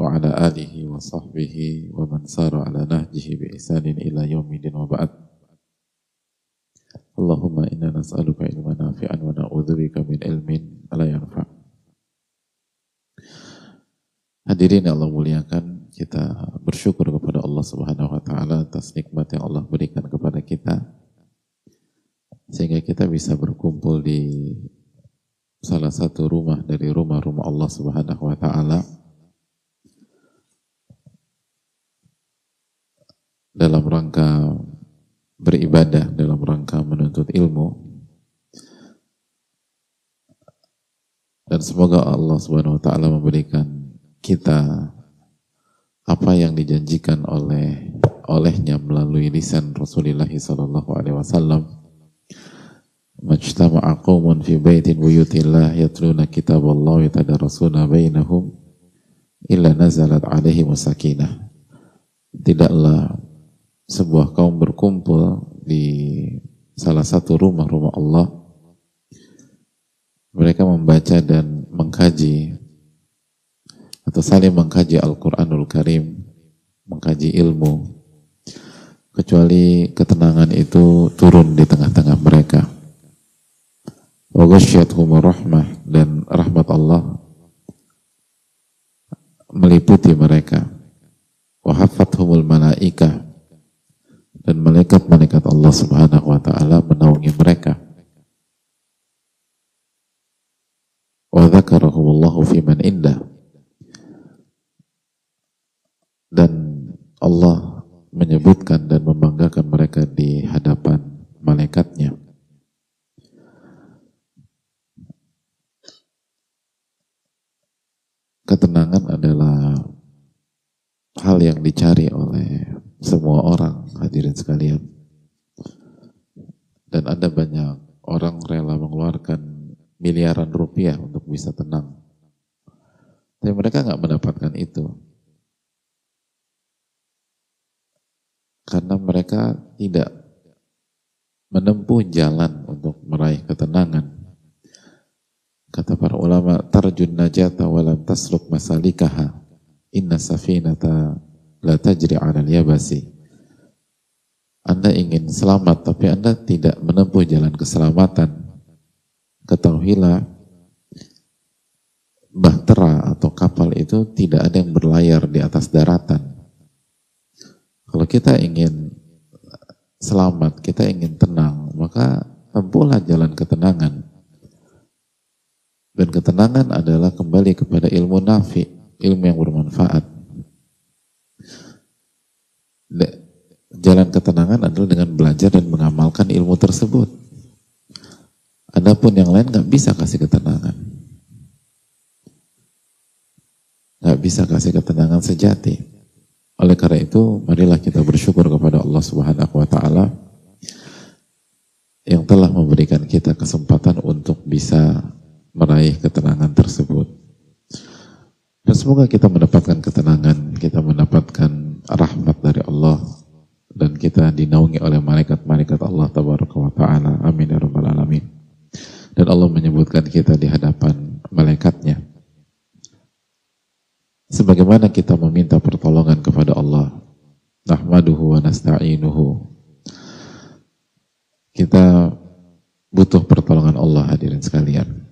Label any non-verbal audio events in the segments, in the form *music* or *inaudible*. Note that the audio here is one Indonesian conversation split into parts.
وعلى آله وصحبه ومن سار على نهجه بإحسان إلى يوم الدين وبعد اللهم إنا نسألك علما نافعا ونعوذ بك من علم لا ينفع Hadirin yang Allah muliakan, kita bersyukur kepada Allah Subhanahu wa taala atas nikmat yang Allah berikan kepada kita sehingga kita bisa berkumpul di salah satu rumah dari rumah-rumah Allah Subhanahu wa taala Dalam rangka beribadah, dalam rangka menuntut ilmu. Dan semoga Allah Subhanahu wa taala memberikan kita apa yang dijanjikan oleh olehnya melalui lisan Rasulullah sallallahu alaihi wasallam majtama'a qaumun fi baitin buyutillah yatluna kitaballah wa yatadarasuna bainahum illa nazalat alaihi sakinah. Tidaklah sebuah kaum berkumpul di salah satu rumah-rumah Allah. Mereka membaca dan mengkaji atau saling mengkaji Al-Quranul Karim mengkaji ilmu kecuali ketenangan itu turun di tengah-tengah mereka. Rahmah dan rahmat Allah meliputi mereka. Wa hafathumul malaikah dan malaikat-malaikat Allah Subhanahu wa taala menaungi mereka. Wa dzakarahumullahu fi man indah dan Allah menyebutkan dan membanggakan mereka di hadapan malaikatnya. Ketenangan adalah hal yang dicari oleh semua orang hadirin sekalian. Dan ada banyak orang rela mengeluarkan miliaran rupiah untuk bisa tenang. Tapi mereka nggak mendapatkan itu. Karena mereka tidak menempuh jalan untuk meraih ketenangan. Kata para ulama, tarjun najata walam tasruk masalikaha. Inna safinata la tajri ala yabasi. Anda ingin selamat, tapi Anda tidak menempuh jalan keselamatan. Ketahuilah, bahtera atau kapal itu tidak ada yang berlayar di atas daratan. Kalau kita ingin selamat, kita ingin tenang, maka tempuhlah jalan ketenangan dan ketenangan adalah kembali kepada ilmu nafi, ilmu yang bermanfaat. Jalan ketenangan adalah dengan belajar dan mengamalkan ilmu tersebut. Adapun yang lain nggak bisa kasih ketenangan. Nggak bisa kasih ketenangan sejati. Oleh karena itu, marilah kita bersyukur kepada Allah Subhanahu wa taala yang telah memberikan kita kesempatan untuk bisa meraih ketenangan tersebut. Dan semoga kita mendapatkan ketenangan, kita mendapatkan rahmat dari Allah dan kita dinaungi oleh malaikat-malaikat Allah tabaraka wa taala. Amin ya rabbal alamin. Dan Allah menyebutkan kita di hadapan malaikatnya. Sebagaimana kita meminta pertolongan kepada Allah. Nahmaduhu wa nasta'inuhu. Kita butuh pertolongan Allah hadirin sekalian.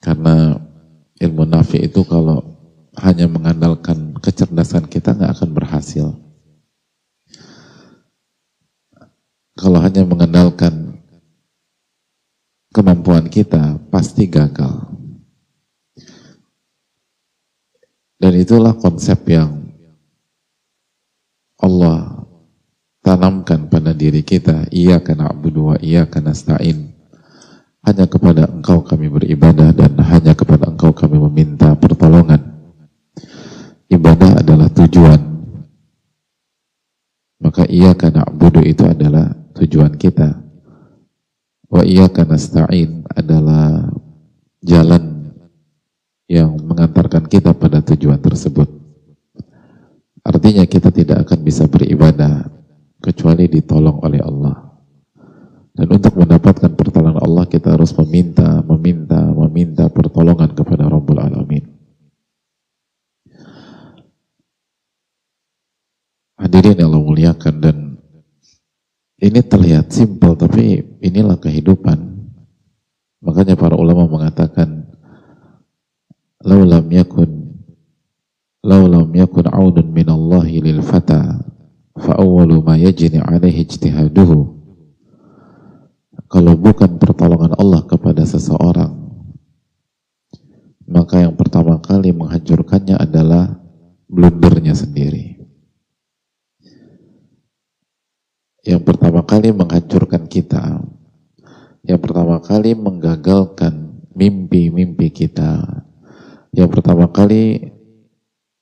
Karena ilmu nafi itu kalau hanya mengandalkan kecerdasan kita nggak akan berhasil. Kalau hanya mengandalkan kemampuan kita pasti gagal. Dan itulah konsep yang Allah tanamkan pada diri kita. Iya karena abu wa iya karena stain. Hanya kepada engkau kami beribadah dan hanya kepada engkau kami meminta pertolongan. Ibadah adalah tujuan. Maka ia karena budu itu adalah tujuan kita. Wa iya karena stain adalah jalan yang mengantarkan kita pada tujuan tersebut. Artinya kita tidak akan bisa beribadah kecuali ditolong oleh Allah. Dan untuk mendapatkan pertolongan Allah kita harus meminta, meminta, meminta pertolongan kepada Rabbul Alamin. Ini terlihat simpel, tapi inilah kehidupan. Makanya para ulama mengatakan, laulam yakun, laulam yakun audun minallahi lil fata, fa'awwalu ma yajni alaihi ijtihaduhu. Kalau bukan pertolongan Allah kepada seseorang, maka yang pertama kali menghancurkannya adalah blundernya sendiri. Yang pertama kali menghancurkan kita, yang pertama kali menggagalkan mimpi-mimpi kita, yang pertama kali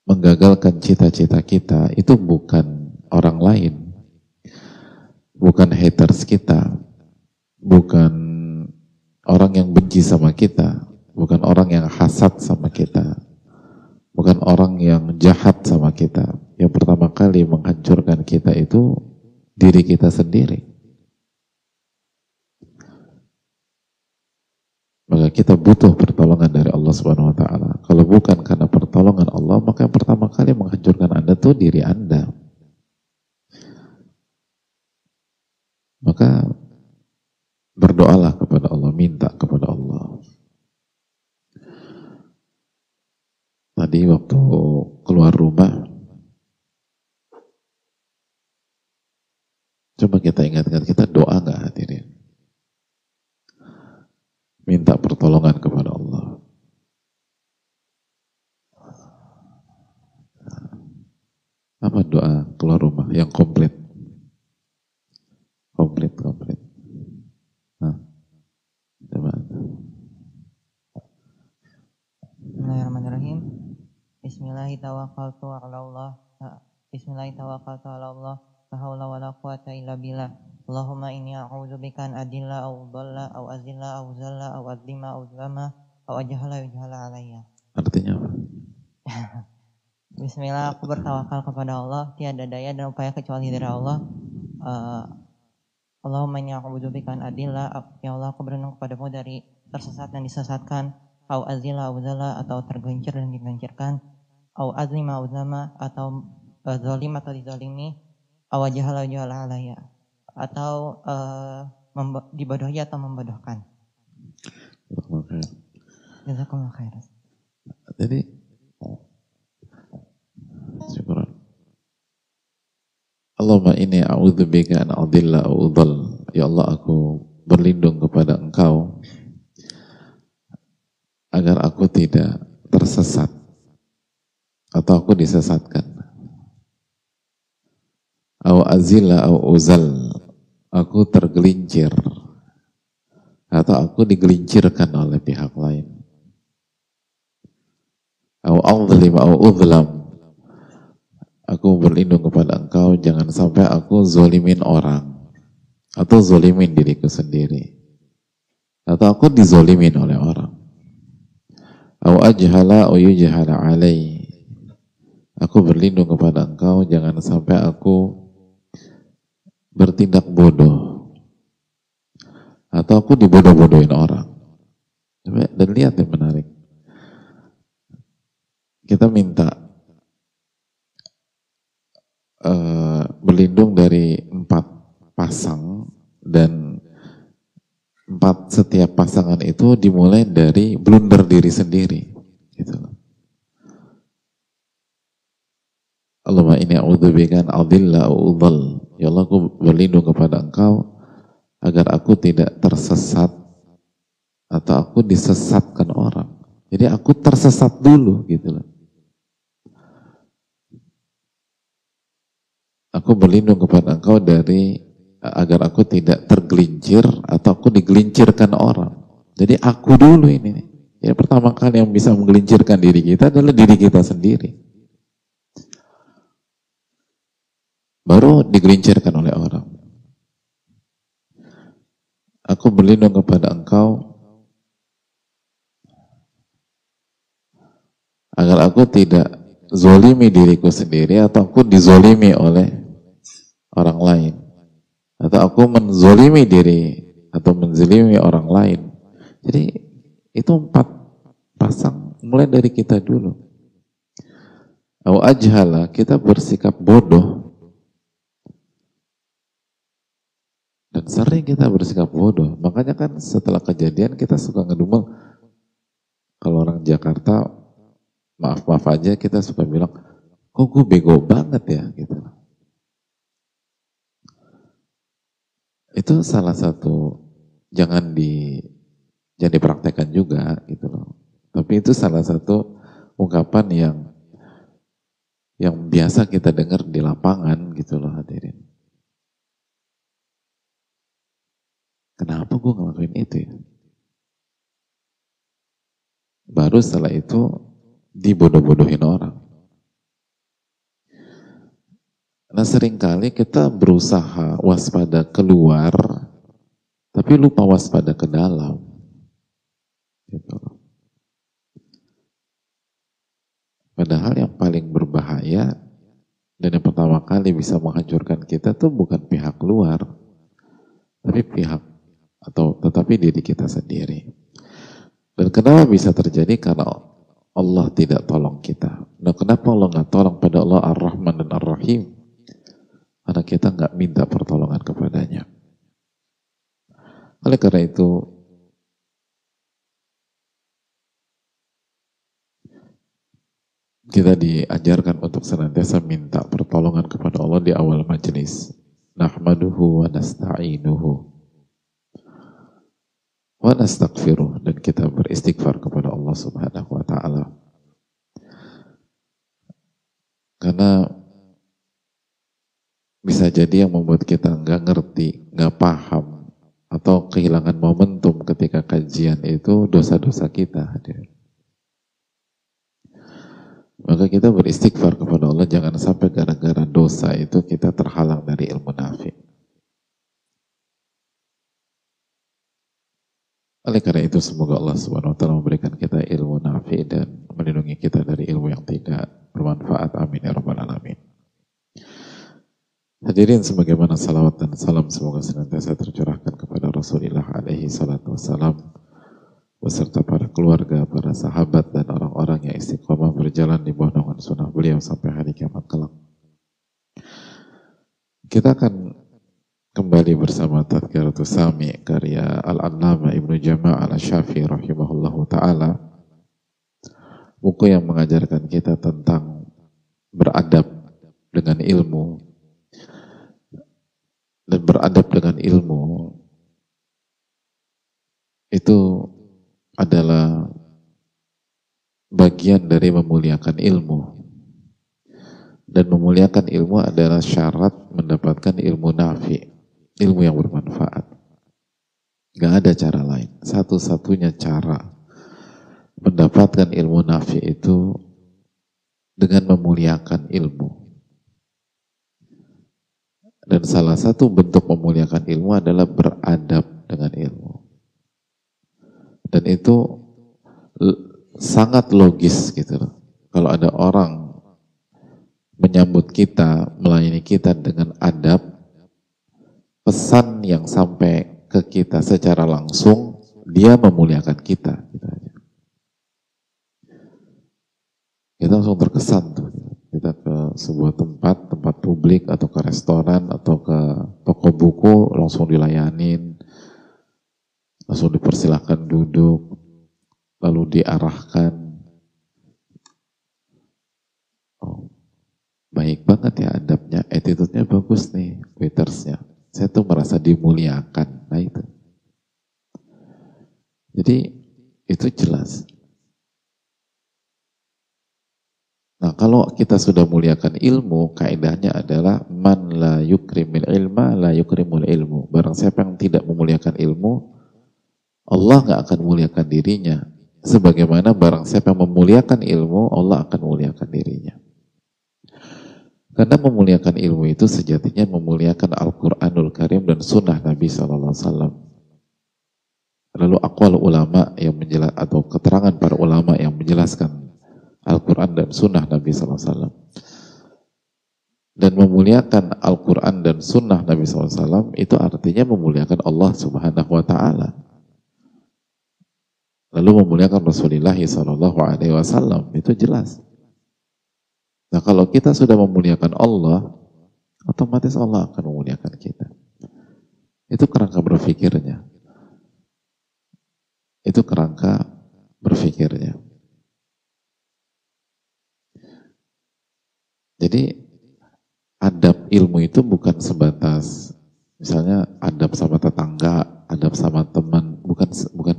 menggagalkan cita-cita kita, itu bukan orang lain, bukan haters kita, bukan orang yang benci sama kita, bukan orang yang hasad sama kita, bukan orang yang jahat sama kita. Yang pertama kali menghancurkan kita itu diri kita sendiri. Maka kita butuh pertolongan dari Allah Subhanahu wa taala. Kalau bukan karena pertolongan Allah, maka yang pertama kali menghancurkan Anda tuh diri Anda. Maka berdoalah kepada Allah, minta kepada Allah. Tadi waktu keluar rumah, Coba kita ingat-ingat, kita doa nggak hadirin? Minta pertolongan kepada Allah. Apa doa keluar rumah yang komplit? Komplit, komplit. Nah, coba. Bismillahirrahmanirrahim. Bismillahirrahmanirrahim. Bismillahirrahmanirrahim la haula wala quwata illa billah. Allahumma inni a'udzubika an adilla aw dhalla aw azilla aw zalla aw adlima aw zlama aw ajhala yujhala alayya. Artinya apa? Bismillah, aku bertawakal kepada Allah, tiada upaya kecuali dari Allah. Uh, Allahumma inni a'udzubika an adilla, ya Allah aku berlindung kepadamu dari tersesat dan disesatkan, au azilla au zalla atau tergelincir dan digelincirkan, au azlima au zama atau uh, zalim atau dizalimi, awajahala jahala alaya atau uh, dibodohi atau membodohkan. Jazakumullah khair. Jadi syukur. Allahumma ini a'udzubika an adilla udhal. Ya Allah aku berlindung kepada Engkau agar aku tidak tersesat atau aku disesatkan. Au azila au uzal. Aku tergelincir atau aku digelincirkan oleh pihak lain. Au azlim au aku berlindung kepada engkau jangan sampai aku zolimin orang atau zolimin diriku sendiri atau aku dizolimin oleh orang. Au aku berlindung kepada engkau jangan sampai aku bertindak bodoh atau aku dibodoh-bodohin orang. Dan lihat yang menarik. Kita minta uh, berlindung dari empat pasang dan empat setiap pasangan itu dimulai dari blunder diri sendiri gitu Allahumma ini a'udzubika an adilla udhal Ya Allah, aku berlindung kepada Engkau agar aku tidak tersesat atau aku disesatkan orang. Jadi aku tersesat dulu gitu loh. Aku berlindung kepada Engkau dari agar aku tidak tergelincir atau aku digelincirkan orang. Jadi aku dulu ini. Ya pertama kali yang bisa menggelincirkan diri kita adalah diri kita sendiri. baru digelincirkan oleh orang. Aku berlindung kepada engkau agar aku tidak zolimi diriku sendiri atau aku dizolimi oleh orang lain atau aku menzolimi diri atau menzolimi orang lain. Jadi itu empat pasang mulai dari kita dulu. Au ajhala kita bersikap bodoh Dan sering kita bersikap bodoh. Makanya kan setelah kejadian kita suka ngedumel. Kalau orang Jakarta, maaf-maaf aja kita suka bilang, kok gue bego banget ya gitu. Itu salah satu jangan di jangan dipraktekkan juga gitu loh. Tapi itu salah satu ungkapan yang yang biasa kita dengar di lapangan gitu loh hadirin. Kenapa gue ngelakuin itu ya? Baru setelah itu dibodoh-bodohin orang. Nah sering kali kita berusaha waspada keluar, tapi lupa waspada ke dalam. Gitu. Padahal yang paling berbahaya dan yang pertama kali bisa menghancurkan kita tuh bukan pihak luar, tapi pihak atau tetapi diri kita sendiri. Dan kenapa bisa terjadi? Karena Allah tidak tolong kita. Nah kenapa Allah nggak tolong pada Allah Ar-Rahman dan Ar-Rahim? Karena kita nggak minta pertolongan kepadanya. Oleh karena itu, kita diajarkan untuk senantiasa minta pertolongan kepada Allah di awal majelis. Nahmaduhu wa nasta'inuhu wa nastaghfiruh dan kita beristighfar kepada Allah Subhanahu wa taala. Karena bisa jadi yang membuat kita nggak ngerti, nggak paham, atau kehilangan momentum ketika kajian itu dosa-dosa kita. Maka kita beristighfar kepada Allah, jangan sampai gara-gara dosa itu kita terhalang dari ilmu nafi. Oleh karena itu semoga Allah Subhanahu wa taala memberikan kita ilmu nafi dan melindungi kita dari ilmu yang tidak bermanfaat. Amin ya rabbal alamin. Hadirin sebagaimana salawat dan salam semoga senantiasa tercurahkan kepada Rasulullah alaihi salatu wassalam beserta para keluarga, para sahabat dan orang-orang yang istiqomah berjalan di bawah naungan sunnah beliau sampai hari kiamat kelak. Kita akan kembali bersama Tadkiratus Sami karya Al-Allama Ibnu Jama' al-Syafi rahimahullahu ta'ala buku yang mengajarkan kita tentang beradab dengan ilmu dan beradab dengan ilmu itu adalah bagian dari memuliakan ilmu. Dan memuliakan ilmu adalah syarat mendapatkan ilmu nafi ilmu yang bermanfaat. Gak ada cara lain. Satu-satunya cara mendapatkan ilmu nafi itu dengan memuliakan ilmu dan salah satu bentuk memuliakan ilmu adalah beradab dengan ilmu. Dan itu sangat logis gitu loh. Kalau ada orang menyambut kita, melayani kita dengan adab, pesan yang sampai ke kita secara langsung, dia memuliakan kita. Gitu. Kita langsung terkesan tuh kita ke sebuah tempat, tempat publik atau ke restoran atau ke toko buku langsung dilayanin, langsung dipersilahkan duduk, lalu diarahkan. Oh, baik banget ya adabnya, attitude-nya bagus nih, waitersnya. Saya tuh merasa dimuliakan, nah itu. Jadi itu jelas. Nah kalau kita sudah muliakan ilmu, kaidahnya adalah man la yukrimil ilma la yukrimul ilmu. Barang siapa yang tidak memuliakan ilmu, Allah nggak akan muliakan dirinya. Sebagaimana barang siapa yang memuliakan ilmu, Allah akan memuliakan dirinya. Karena memuliakan ilmu itu sejatinya memuliakan Al-Quranul Karim dan Sunnah Nabi SAW. Lalu akwal ulama yang menjelaskan atau keterangan para ulama yang menjelaskan Al-Quran dan Sunnah Nabi SAW. Dan memuliakan Al-Quran dan Sunnah Nabi SAW itu artinya memuliakan Allah Subhanahu Wa Taala. Lalu memuliakan Rasulullah Sallallahu Alaihi Wasallam itu jelas. Nah kalau kita sudah memuliakan Allah, otomatis Allah akan memuliakan kita. Itu kerangka berpikirnya. Itu kerangka berpikirnya. Jadi adab ilmu itu bukan sebatas misalnya adab sama tetangga, adab sama teman, bukan bukan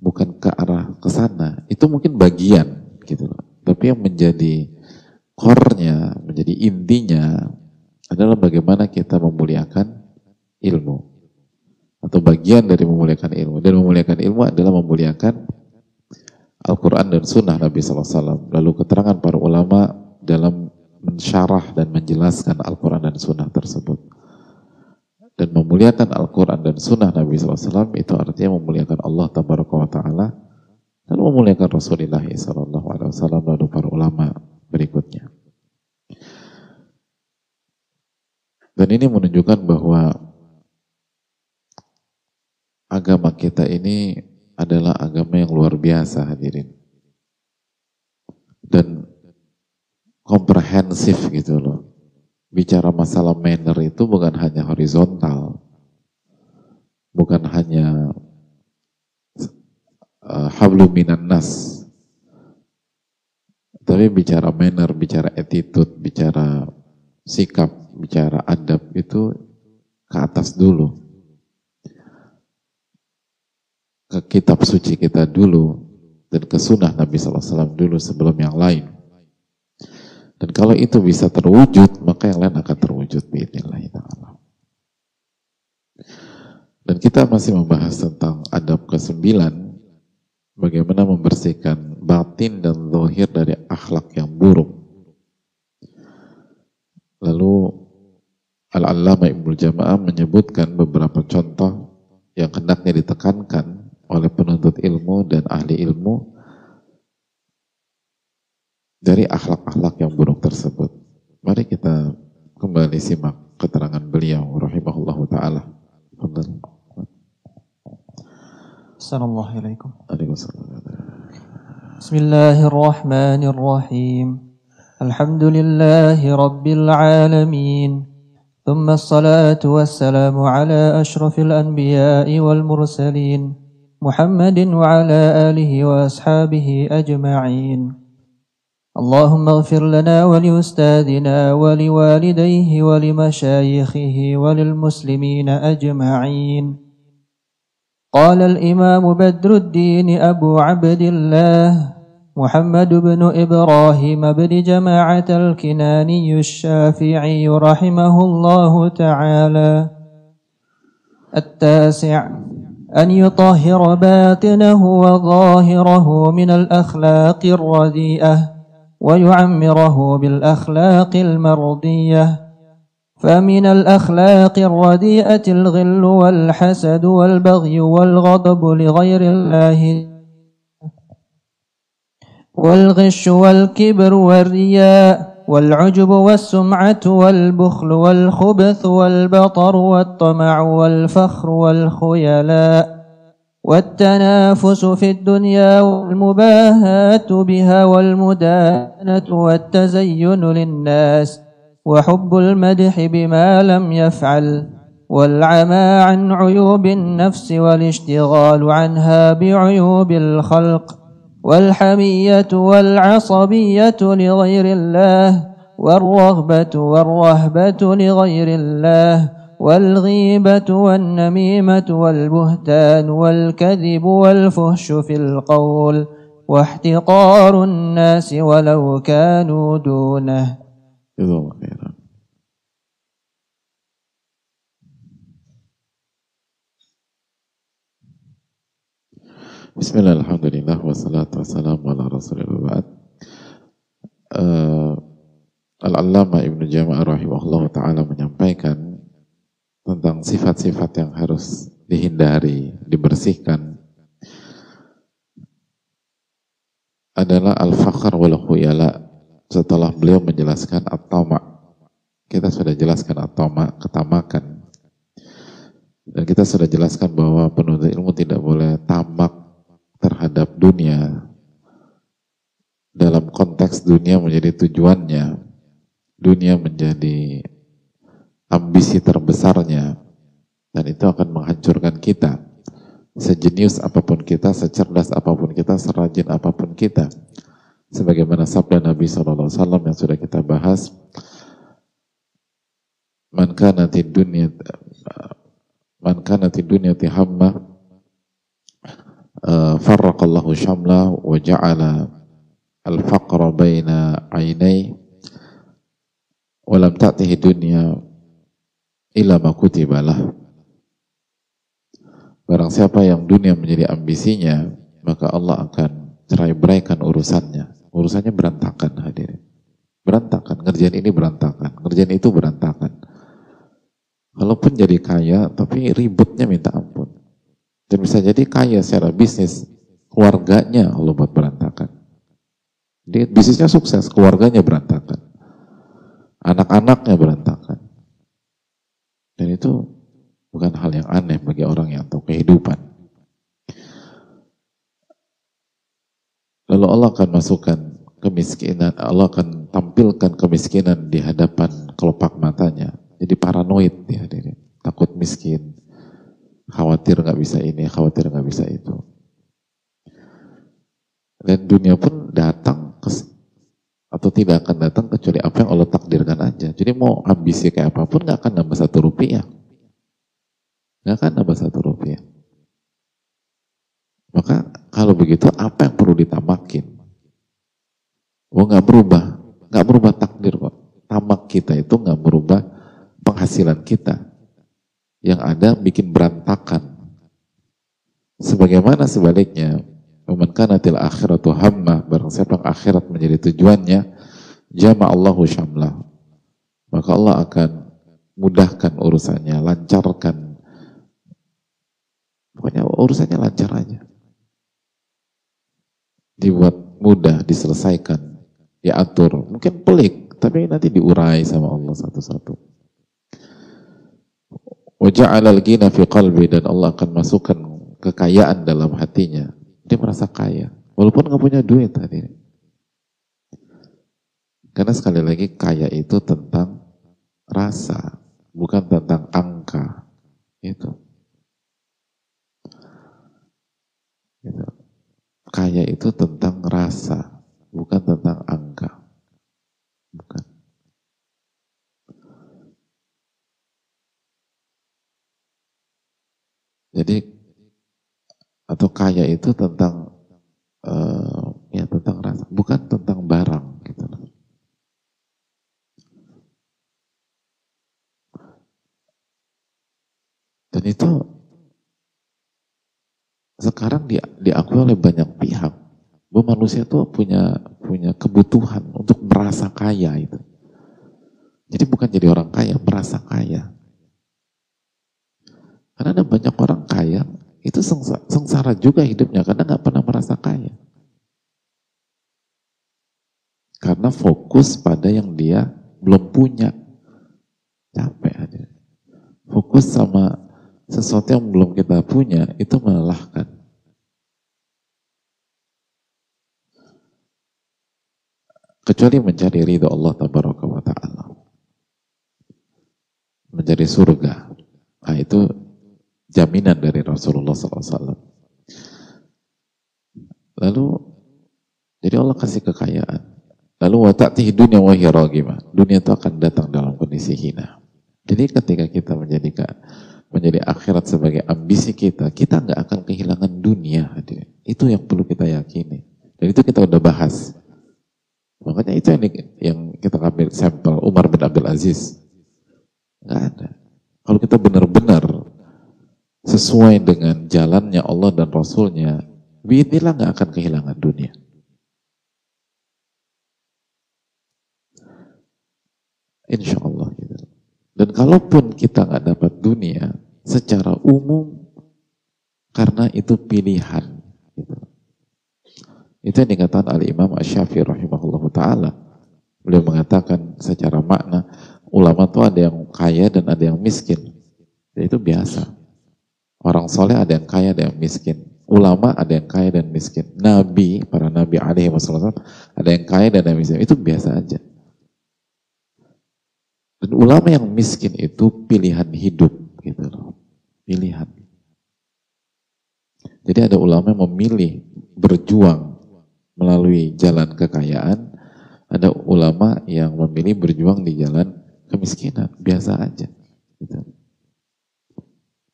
bukan ke arah ke sana. Itu mungkin bagian gitu. Tapi yang menjadi core-nya, menjadi intinya adalah bagaimana kita memuliakan ilmu atau bagian dari memuliakan ilmu dan memuliakan ilmu adalah memuliakan Al-Quran dan Sunnah Nabi SAW lalu keterangan para ulama dalam mensyarah dan menjelaskan Al-Quran dan Sunnah tersebut. Dan memuliakan Al-Quran dan Sunnah Nabi SAW itu artinya memuliakan Allah Ta'ala dan memuliakan Rasulullah SAW lalu para ulama berikutnya. Dan ini menunjukkan bahwa agama kita ini adalah agama yang luar biasa hadirin dan komprehensif gitu loh. Bicara masalah manner itu bukan hanya horizontal, bukan hanya uh, hablu minan nas, tapi bicara manner, bicara attitude, bicara sikap, bicara adab itu ke atas dulu. Ke kitab suci kita dulu, dan ke sunnah Nabi SAW dulu sebelum yang lain. Dan kalau itu bisa terwujud, maka yang lain akan terwujud biidnillahi ta'ala. Dan kita masih membahas tentang adab ke-9, bagaimana membersihkan batin dan zahir dari akhlak yang buruk. Lalu Al-Allama Ibnu Jama'ah menyebutkan beberapa contoh yang hendaknya ditekankan oleh penuntut ilmu dan ahli ilmu dari akhlak-akhlak yang buruk tersebut. Mari kita kembali simak keterangan beliau rahimahullahu taala. Assalamualaikum. Bismillahirrahmanirrahim. Alhamdulillahi rabbil alamin. ثم الصلاة والسلام على أشرف الأنبياء والمرسلين محمد وعلى آله وأصحابه أجمعين اللهم اغفر لنا ولأستاذنا ولوالديه ولمشايخه وللمسلمين أجمعين. قال الإمام بدر الدين أبو عبد الله محمد بن إبراهيم بن جماعة الكناني الشافعي رحمه الله تعالى. التاسع أن يطهر باطنه وظاهره من الأخلاق الرديئة. ويعمره بالأخلاق المرضية. فمن الأخلاق الرديئة الغل والحسد والبغي والغضب لغير الله. والغش والكبر والرياء والعجب والسمعة والبخل والخبث والبطر والطمع والفخر والخيلاء. والتنافس في الدنيا والمباهاة بها والمدانة والتزين للناس وحب المدح بما لم يفعل والعمى عن عيوب النفس والاشتغال عنها بعيوب الخلق والحمية والعصبية لغير الله والرغبة والرهبة لغير الله والغيبة والنميمة والبهتان والكذب والفهش في القول واحتقار الناس ولو كانوا دونه. بسم الله الحمد لله والصلاة والسلام على رسول الله uh, Al-Allama Ibnu Jama'ah rahimahullah ta'ala menyampaikan tentang sifat-sifat yang harus dihindari, dibersihkan adalah al-fakhr wal khuyala. Setelah beliau menjelaskan at-tama kita sudah jelaskan at-tama ketamakan. Dan kita sudah jelaskan bahwa penuntut ilmu tidak boleh tamak terhadap dunia. Dalam konteks dunia menjadi tujuannya dunia menjadi ambisi terbesarnya Dan itu akan menghancurkan kita. Sejenius apa pun kita, secerdas apa pun kita, serajin apa pun kita. Sebagaimana sabda Nabi SAW yang sudah kita bahas, Man kana dunya man kana dunya tihamma uh, farraqallahu syamla wa ja'ala al-faqra baina ainai wa lam ta'tihi dunya illa ma kutibalah Barang siapa yang dunia menjadi ambisinya, maka Allah akan cerai beraikan urusannya. Urusannya berantakan hadirin. Berantakan, ngerjain ini berantakan, ngerjain itu berantakan. Kalaupun jadi kaya, tapi ributnya minta ampun. Dan bisa jadi kaya secara bisnis, keluarganya Allah buat berantakan. Dia bisnisnya sukses, keluarganya berantakan. Anak-anaknya berantakan. Dan itu Bukan hal yang aneh bagi orang yang tahu kehidupan. Lalu Allah akan masukkan kemiskinan, Allah akan tampilkan kemiskinan di hadapan kelopak matanya. Jadi paranoid dia, dia. takut miskin, khawatir nggak bisa ini, khawatir nggak bisa itu. Dan dunia pun datang atau tidak akan datang kecuali apa yang Allah takdirkan aja. Jadi mau ambisi kayak apa pun nggak akan nambah satu rupiah. Nggak akan nambah satu rupiah. Maka kalau begitu apa yang perlu ditamakin? Oh nggak berubah, nggak berubah takdir kok. Tamak kita itu nggak berubah penghasilan kita. Yang ada bikin berantakan. Sebagaimana sebaliknya, Man kanatil akhiratu hamma, barang siapa akhirat menjadi tujuannya, jama Allahu syamlah. Maka Allah akan mudahkan urusannya, lancarkan Pokoknya urusannya lancar aja. Dibuat mudah, diselesaikan, diatur. Mungkin pelik, tapi nanti diurai sama Allah satu-satu. Waja'alal gina fi qalbi dan Allah akan masukkan kekayaan dalam hatinya. Dia merasa kaya. Walaupun nggak punya duit tadi. Karena sekali lagi kaya itu tentang rasa, bukan tentang angka. Itu. Gitu. Kaya itu tentang rasa, bukan tentang angka. Bukan. Jadi atau kaya itu tentang uh, ya tentang rasa, bukan tentang barang gitu. Dan itu sekarang di, diakui oleh banyak pihak bahwa manusia itu punya punya kebutuhan untuk merasa kaya itu. Jadi bukan jadi orang kaya, merasa kaya. Karena ada banyak orang kaya itu sengsara, juga hidupnya karena nggak pernah merasa kaya. Karena fokus pada yang dia belum punya. Capek aja. Fokus sama sesuatu yang belum kita punya itu melelahkan. Kecuali mencari ridho Allah tabaraka wa ta'ala. Mencari surga. Nah itu jaminan dari Rasulullah SAW. Lalu, jadi Allah kasih kekayaan. Lalu wata'tihi dunia wa Dunia itu akan datang dalam kondisi hina. Jadi ketika kita menjadikan menjadi akhirat sebagai ambisi kita, kita nggak akan kehilangan dunia. Itu yang perlu kita yakini. Dan itu kita udah bahas. Makanya itu yang, yang kita ambil sampel Umar bin Abdul Aziz. Nggak ada. Kalau kita benar-benar sesuai dengan jalannya Allah dan Rasulnya, inilah nggak akan kehilangan dunia. Insya Allah. Gitu. Dan kalaupun kita nggak dapat dunia secara umum karena itu pilihan. Gitu. Itu yang dikatakan oleh Imam Ash-Syafi'i rahimahullah ta'ala. Beliau mengatakan secara makna, ulama itu ada yang kaya dan ada yang miskin. Dan itu biasa. Orang soleh ada yang kaya, ada yang miskin. Ulama ada yang kaya dan miskin. Nabi, para nabi alaihi wasallam ada yang kaya dan ada yang miskin. Itu biasa aja. Dan ulama yang miskin itu pilihan hidup gitu loh. Pilihan. Jadi ada ulama yang memilih berjuang melalui jalan kekayaan, ada ulama yang memilih berjuang di jalan kemiskinan, biasa aja. Gitu.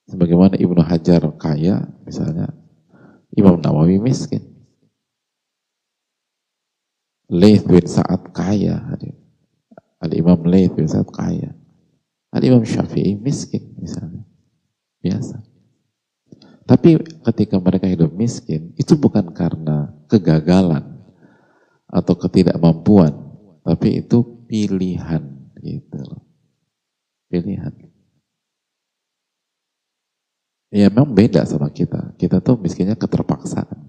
Sebagaimana Ibnu Hajar kaya, misalnya Imam Nawawi miskin. Laith bin Sa'ad kaya. Al-Imam Laith bin Sa'ad kaya. Al-Imam Syafi'i miskin misalnya. Biasa. Tapi ketika mereka hidup miskin, itu bukan karena kegagalan atau ketidakmampuan, tapi itu pilihan gitu. Pilihan. Ya memang beda sama kita. Kita tuh miskinnya keterpaksaan.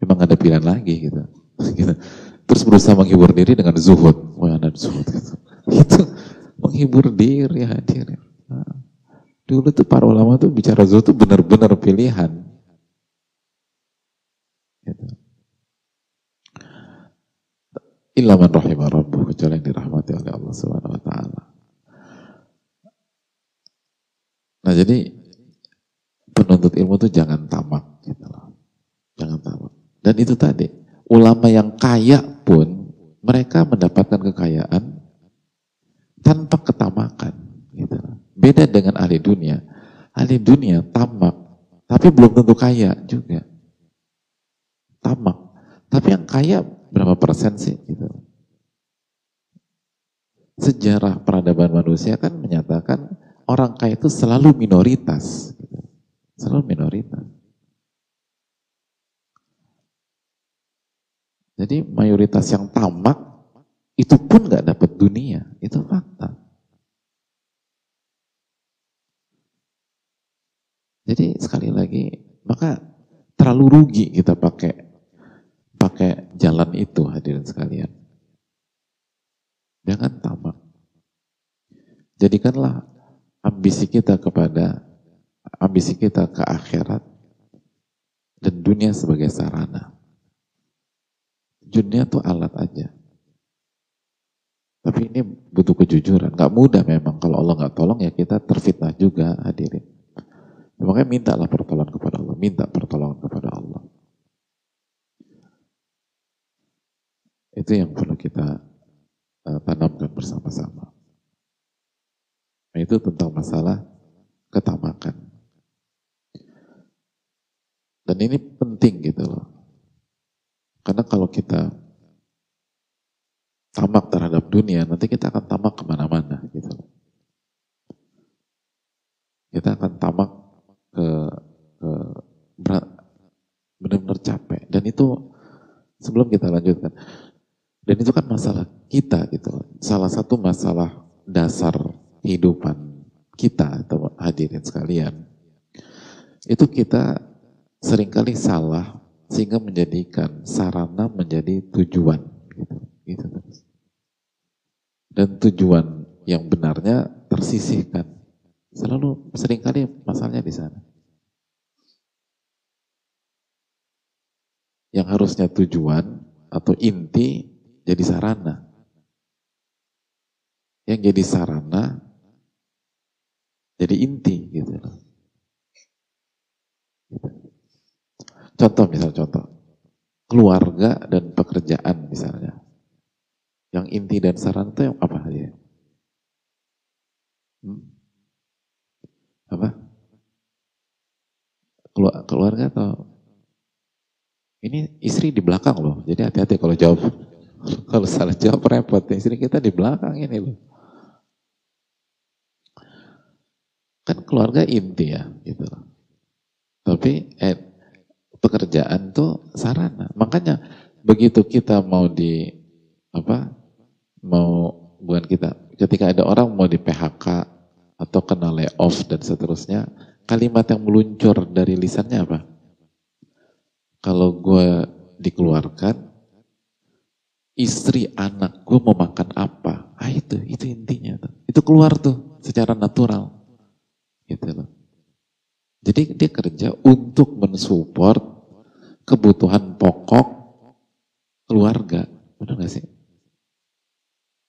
Emang ada pilihan lagi gitu. *laughs* gitu. Terus berusaha menghibur diri dengan zuhud. Wah, ada zuhud gitu. *laughs* Itu menghibur diri hadir. Nah. Dulu tuh para ulama tuh bicara zuhud tuh benar-benar pilihan. Gitu. Illa man rahimah rabbuh, kecuali yang dirahmati oleh Allah Subhanahu wa taala. Nah, jadi penuntut ilmu tuh jangan tamak gitu loh. Jangan tamak. Dan itu tadi, ulama yang kaya pun mereka mendapatkan kekayaan tanpa ketamakan gitu loh. Beda dengan ahli dunia. Ahli dunia tamak, tapi belum tentu kaya juga. Tamak. Tapi yang kaya berapa persen sih? Gitu. Sejarah peradaban manusia kan menyatakan orang kaya itu selalu minoritas. Selalu minoritas. Jadi mayoritas yang tamak itu pun nggak dapat dunia, itu fakta. Jadi sekali lagi, maka terlalu rugi kita pakai pakai jalan itu hadirin sekalian. Jangan tamak. Jadikanlah ambisi kita kepada ambisi kita ke akhirat dan dunia sebagai sarana. Dunia itu alat aja. Tapi ini butuh kejujuran. Gak mudah memang kalau Allah gak tolong ya kita terfitnah juga hadirin. Ya, makanya mintalah pertolongan kepada Allah. Minta pertolongan kepada Allah. Itu yang perlu kita uh, tanamkan bersama-sama. Nah, itu tentang masalah ketamakan. Dan ini penting gitu loh. Karena kalau kita tamak terhadap dunia, nanti kita akan tamak ke mana-mana gitu loh. Kita akan tamak ke, ke benar-benar capek dan itu sebelum kita lanjutkan dan itu kan masalah kita gitu salah satu masalah dasar kehidupan kita atau hadirin sekalian itu kita sering kali salah sehingga menjadikan sarana menjadi tujuan gitu, gitu dan tujuan yang benarnya tersisihkan Selalu sering kali masalahnya di sana. Yang harusnya tujuan atau inti jadi sarana. Yang jadi sarana jadi inti gitu. gitu. Contoh misal contoh. Keluarga dan pekerjaan misalnya. Yang inti dan sarana itu yang apa dia? Hmm? apa keluarga atau ini istri di belakang loh jadi hati-hati kalau jawab *laughs* kalau salah jawab repot istri kita di belakang ini loh kan keluarga inti ya gitu tapi eh, pekerjaan tuh sarana makanya begitu kita mau di apa mau bukan kita ketika ada orang mau di PHK atau kena layoff dan seterusnya, kalimat yang meluncur dari lisannya apa? Kalau gue dikeluarkan, istri anak gue mau makan apa? Ah itu, itu intinya. Tuh. Itu keluar tuh secara natural. Gitu loh. Jadi dia kerja untuk mensupport kebutuhan pokok keluarga. Benar gak sih?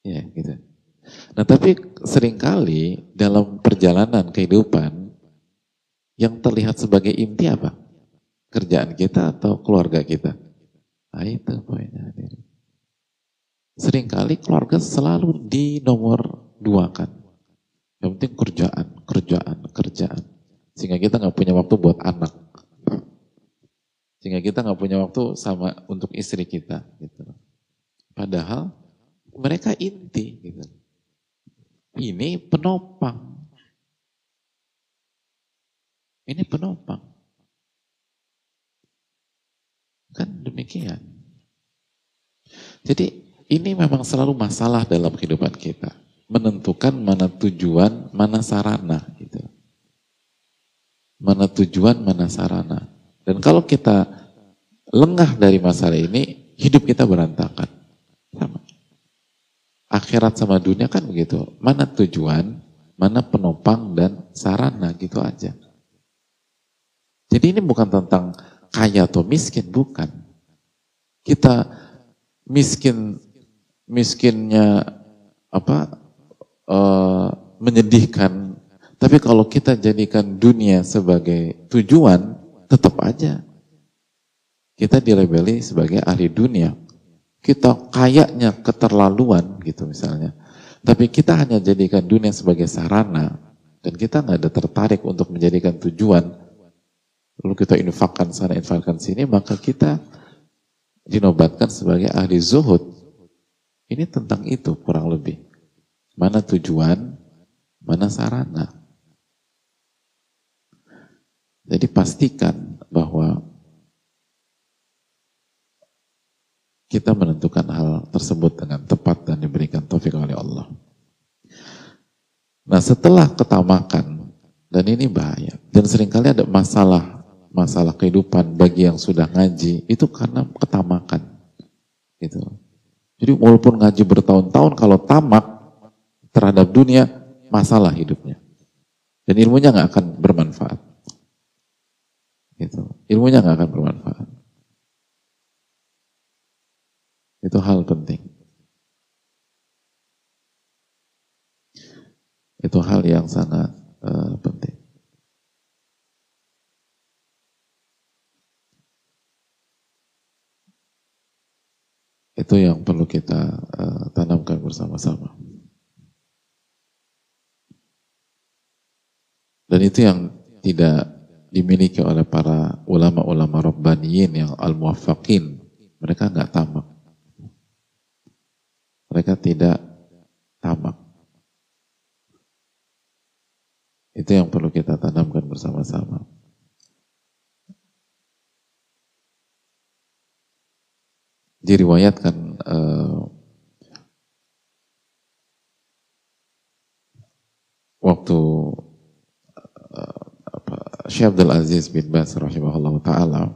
Ya gitu. Nah tapi sering kali dalam perjalanan kehidupan, Yang terlihat sebagai inti apa? Kerjaan kita atau keluarga kita? Nah itu poinnya. Seringkali keluarga selalu di nomor dua kan. Yang penting kerjaan, kerjaan, kerjaan. Sehingga kita nggak punya waktu buat anak. Sehingga kita nggak punya waktu sama untuk istri kita. Gitu. Padahal mereka inti. Gitu. Ini penopang. Ini penopang. Kan demikian. Jadi ini memang selalu masalah dalam kehidupan kita. Menentukan mana tujuan, mana sarana. Gitu. Mana tujuan, mana sarana. Dan kalau kita lengah dari masalah ini, hidup kita berantakan. Sama. Akhirat sama dunia kan begitu. Mana tujuan, mana penopang dan sarana gitu aja. Jadi ini bukan tentang kaya atau miskin, bukan. Kita miskin miskinnya apa uh, menyedihkan. Tapi kalau kita jadikan dunia sebagai tujuan, tetap aja kita dilabeli sebagai ahli dunia. Kita kayaknya keterlaluan gitu misalnya. Tapi kita hanya jadikan dunia sebagai sarana dan kita nggak ada tertarik untuk menjadikan tujuan lalu kita infakkan sana, infakkan sini, maka kita dinobatkan sebagai ahli zuhud. Ini tentang itu kurang lebih. Mana tujuan, mana sarana. Jadi pastikan bahwa kita menentukan hal tersebut dengan tepat dan diberikan taufik oleh Allah. Nah setelah ketamakan, dan ini bahaya, dan sering kali ada masalah masalah kehidupan bagi yang sudah ngaji itu karena ketamakan. Gitu. Jadi walaupun ngaji bertahun-tahun kalau tamak terhadap dunia masalah hidupnya. Dan ilmunya nggak akan bermanfaat. Gitu. Ilmunya nggak akan bermanfaat. Itu hal penting. Itu hal yang sangat uh, penting. Itu yang perlu kita uh, tanamkan bersama-sama. Dan itu yang tidak dimiliki oleh para ulama-ulama Rabbaniyin yang al-muwaffaqin. Mereka nggak tamak. Mereka tidak tamak. Itu yang perlu kita tanamkan bersama-sama. diriwayatkan uh, waktu apa, Syekh Abdul Aziz bin Bas rahimahullah taala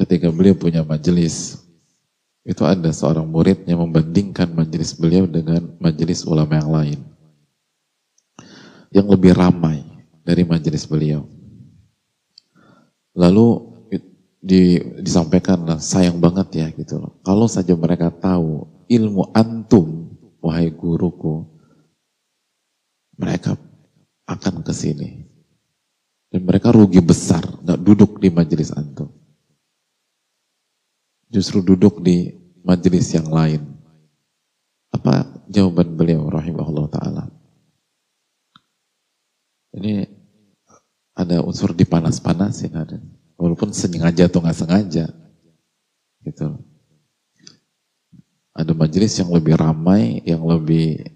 ketika beliau punya majelis itu ada seorang murid yang membandingkan majelis beliau dengan majelis ulama yang lain yang lebih ramai dari majelis beliau. Lalu di, disampaikan lah sayang banget ya gitu. Kalau saja mereka tahu ilmu antum, wahai guruku, mereka akan ke sini. Dan mereka rugi besar, nggak duduk di majelis antum. Justru duduk di majelis yang lain. Apa jawaban beliau rahimahullah ta'ala? Ini ada unsur dipanas-panasin ada walaupun sengaja atau nggak sengaja gitu ada majelis yang lebih ramai yang lebih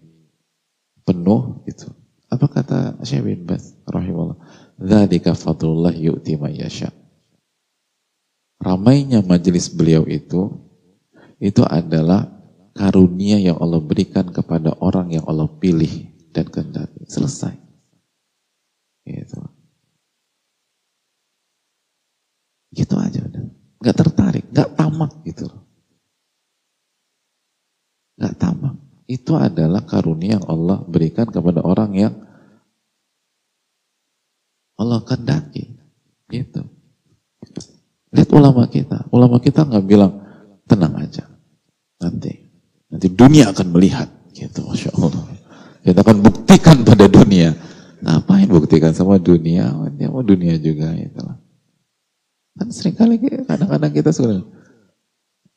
penuh itu apa kata Syekh bin Bas rahimahullah? Dzalika fadlullah yu'ti yasha. Ramainya majelis beliau itu itu adalah karunia yang Allah berikan kepada orang yang Allah pilih dan kehendaki. Selesai. Gitu. Gitu aja udah. Gak tertarik, gak tamak gitu. Gak tamak. Itu adalah karunia yang Allah berikan kepada orang yang Allah kendaki. Gitu. Lihat ulama kita. Ulama kita nggak bilang, tenang aja. Nanti. Nanti dunia akan melihat. Gitu, Masya Allah. Kita akan buktikan pada dunia. Ngapain buktikan sama dunia? Dia mau dunia juga itu lah. Kan sering kali kadang-kadang kita sudah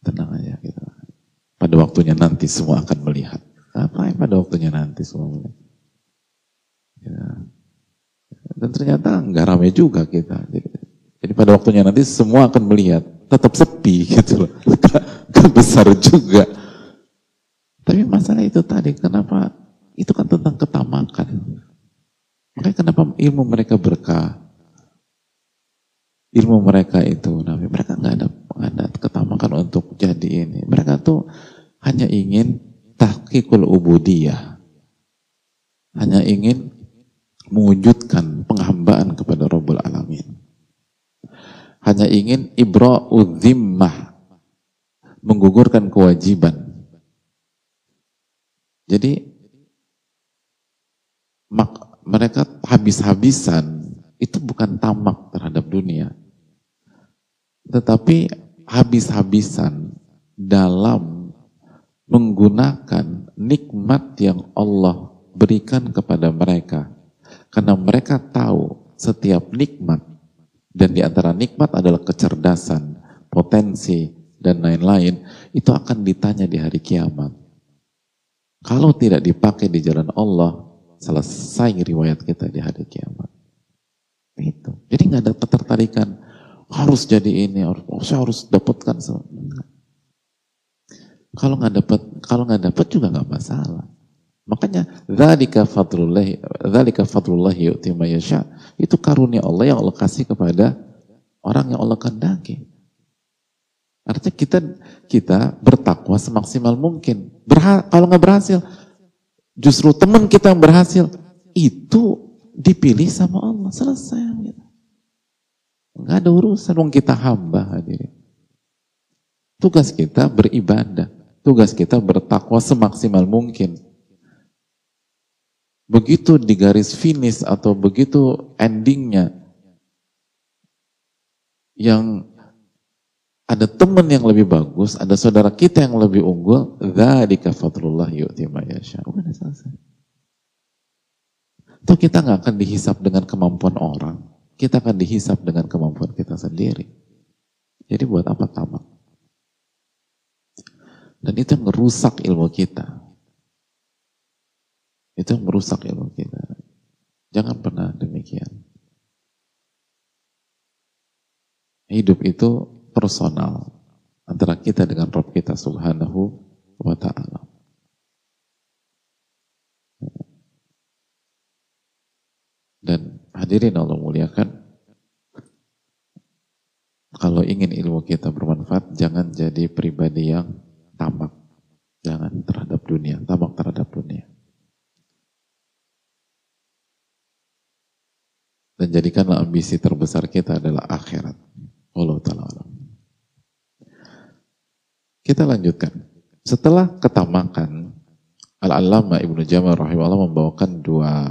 tenang aja gitu. Pada waktunya nanti semua akan melihat. Ngapain pada waktunya nanti semua melihat? Ya. Dan ternyata nggak ramai juga kita. Jadi, pada waktunya nanti semua akan melihat. Tetap sepi *laughs* gitu loh. Gak besar juga. Tapi masalah itu tadi, kenapa? Itu kan tentang ketamakan. Makanya kenapa ilmu mereka berkah? Ilmu mereka itu, nabi mereka nggak ada, ada ketamakan untuk jadi ini. Mereka tuh hanya ingin tahqiqul ubudiyah. Hanya ingin mewujudkan penghambaan kepada Rabbul Alamin. Hanya ingin ibra'u dhimmah, menggugurkan kewajiban. Jadi mak, mereka habis-habisan itu bukan tamak terhadap dunia. Tetapi habis-habisan dalam menggunakan nikmat yang Allah berikan kepada mereka. Karena mereka tahu setiap nikmat dan di antara nikmat adalah kecerdasan, potensi, dan lain-lain, itu akan ditanya di hari kiamat. Kalau tidak dipakai di jalan Allah, selesai riwayat kita di hari kiamat. Itu. Jadi nggak ada ketertarikan harus jadi ini, harus, saya harus dapatkan. Kalau nggak dapat, kalau nggak dapat juga nggak masalah. Makanya dzalika fadlullah, dzalika fadlullah. Itu karunia Allah yang Allah kasih kepada orang yang Allah kehendaki. Artinya kita kita bertakwa semaksimal mungkin. Berha, kalau nggak berhasil, justru teman kita yang berhasil itu dipilih sama Allah selesai. Gitu. Nggak ada urusan, wong kita hamba hadirin. Tugas kita beribadah, tugas kita bertakwa semaksimal mungkin. Begitu di garis finish atau begitu endingnya yang ada teman yang lebih bagus, ada saudara kita yang lebih unggul, dzalika fadlullah yu'ti yasha. Udah selesai. Itu kita nggak akan dihisap dengan kemampuan orang, kita akan dihisap dengan kemampuan kita sendiri. Jadi buat apa tamak? Dan itu yang merusak ilmu kita. Itu yang merusak ilmu kita. Jangan pernah demikian. Hidup itu personal antara kita dengan Rob kita subhanahu wa ta'ala. Dan hadirin Allah muliakan, kalau ingin ilmu kita bermanfaat, jangan jadi pribadi yang tamak. Jangan terhadap dunia, tamak terhadap dunia. Dan jadikanlah ambisi terbesar kita adalah akhirat. Allah Ta'ala kita lanjutkan. Setelah ketamakan, Al-Allama Ibnu Jamal rahimahullah membawakan dua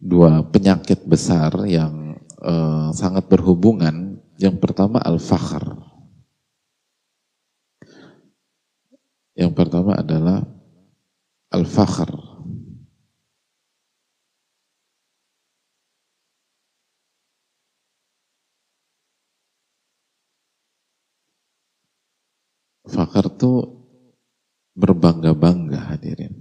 dua penyakit besar yang uh, sangat berhubungan. Yang pertama al-fakhr. Yang pertama adalah al-fakhr. Fakar tuh berbangga-bangga hadirin.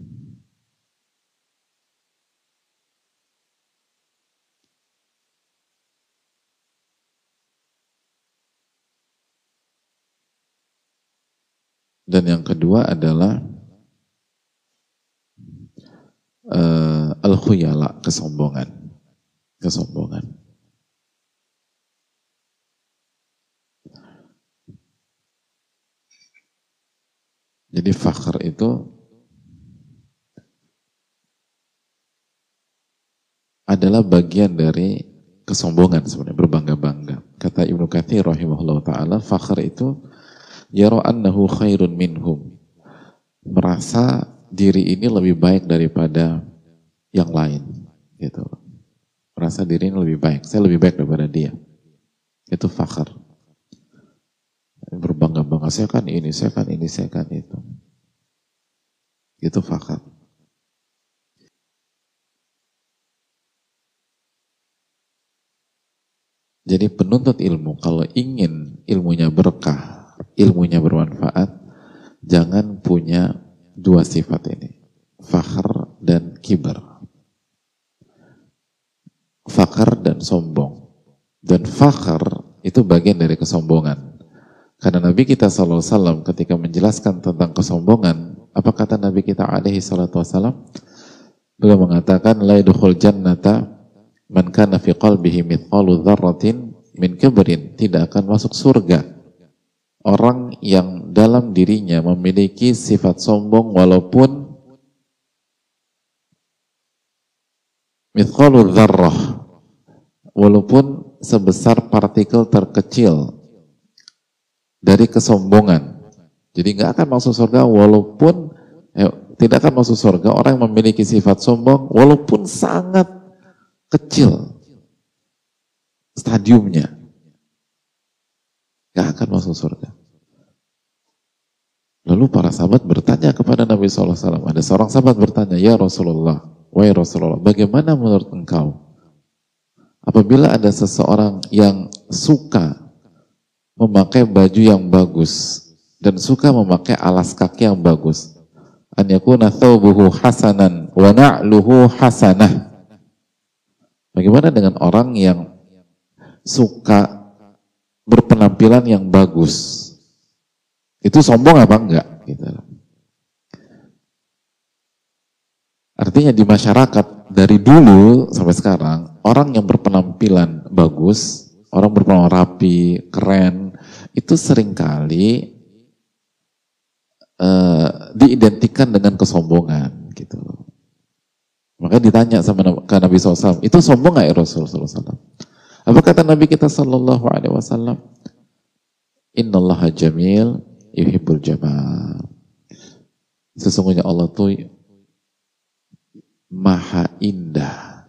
Dan yang kedua adalah uh, al-khuyala, kesombongan. Kesombongan. Jadi fakhr itu adalah bagian dari kesombongan sebenarnya berbangga-bangga. Kata Ibnu Katsir rahimahullah taala, fakhr itu yara annahu khairun minhum. Merasa diri ini lebih baik daripada yang lain gitu. Merasa diri ini lebih baik saya lebih baik daripada dia. Itu fakar. Berbangga-bangga saya kan ini saya kan ini saya kan itu. Itu fakar. Jadi penuntut ilmu kalau ingin ilmunya berkah, ilmunya bermanfaat, jangan punya dua sifat ini. Fakhr dan kibar. Fakhr dan sombong. Dan fakhr itu bagian dari kesombongan. Karena Nabi kita SAW ketika menjelaskan tentang kesombongan, apa kata Nabi kita alaihi salatu wassalam? Beliau mengatakan, La yadkhul jannata man kana fi qalbihi mithqalu dzarratin min kibrin tidak akan masuk surga orang yang dalam dirinya memiliki sifat sombong walaupun walaupun sebesar partikel terkecil dari kesombongan. Jadi nggak akan masuk surga walaupun eh, tidak akan masuk surga orang yang memiliki sifat sombong walaupun sangat kecil stadiumnya gak akan masuk surga. Lalu para sahabat bertanya kepada Nabi SAW ada seorang sahabat bertanya ya Rasulullah wahai Rasulullah bagaimana menurut engkau? Apabila ada seseorang yang suka memakai baju yang bagus dan suka memakai alas kaki yang bagus an yakuna thawbuhu hasanan wa na'luhu hasanah Bagaimana dengan orang yang suka berpenampilan yang bagus? Itu sombong apa enggak? Gitu. Artinya di masyarakat dari dulu sampai sekarang orang yang berpenampilan bagus, orang berpenampilan rapi, keren, itu sering kali uh, diidentikan dengan kesombongan gitu. Maka ditanya sama Nabi SAW, itu sombong gak ya Rasulullah SAW? Apa kata Nabi kita Sallallahu Alaihi Wasallam? Inna Allah jamil yuhibbul jamal. Sesungguhnya Allah tuh maha indah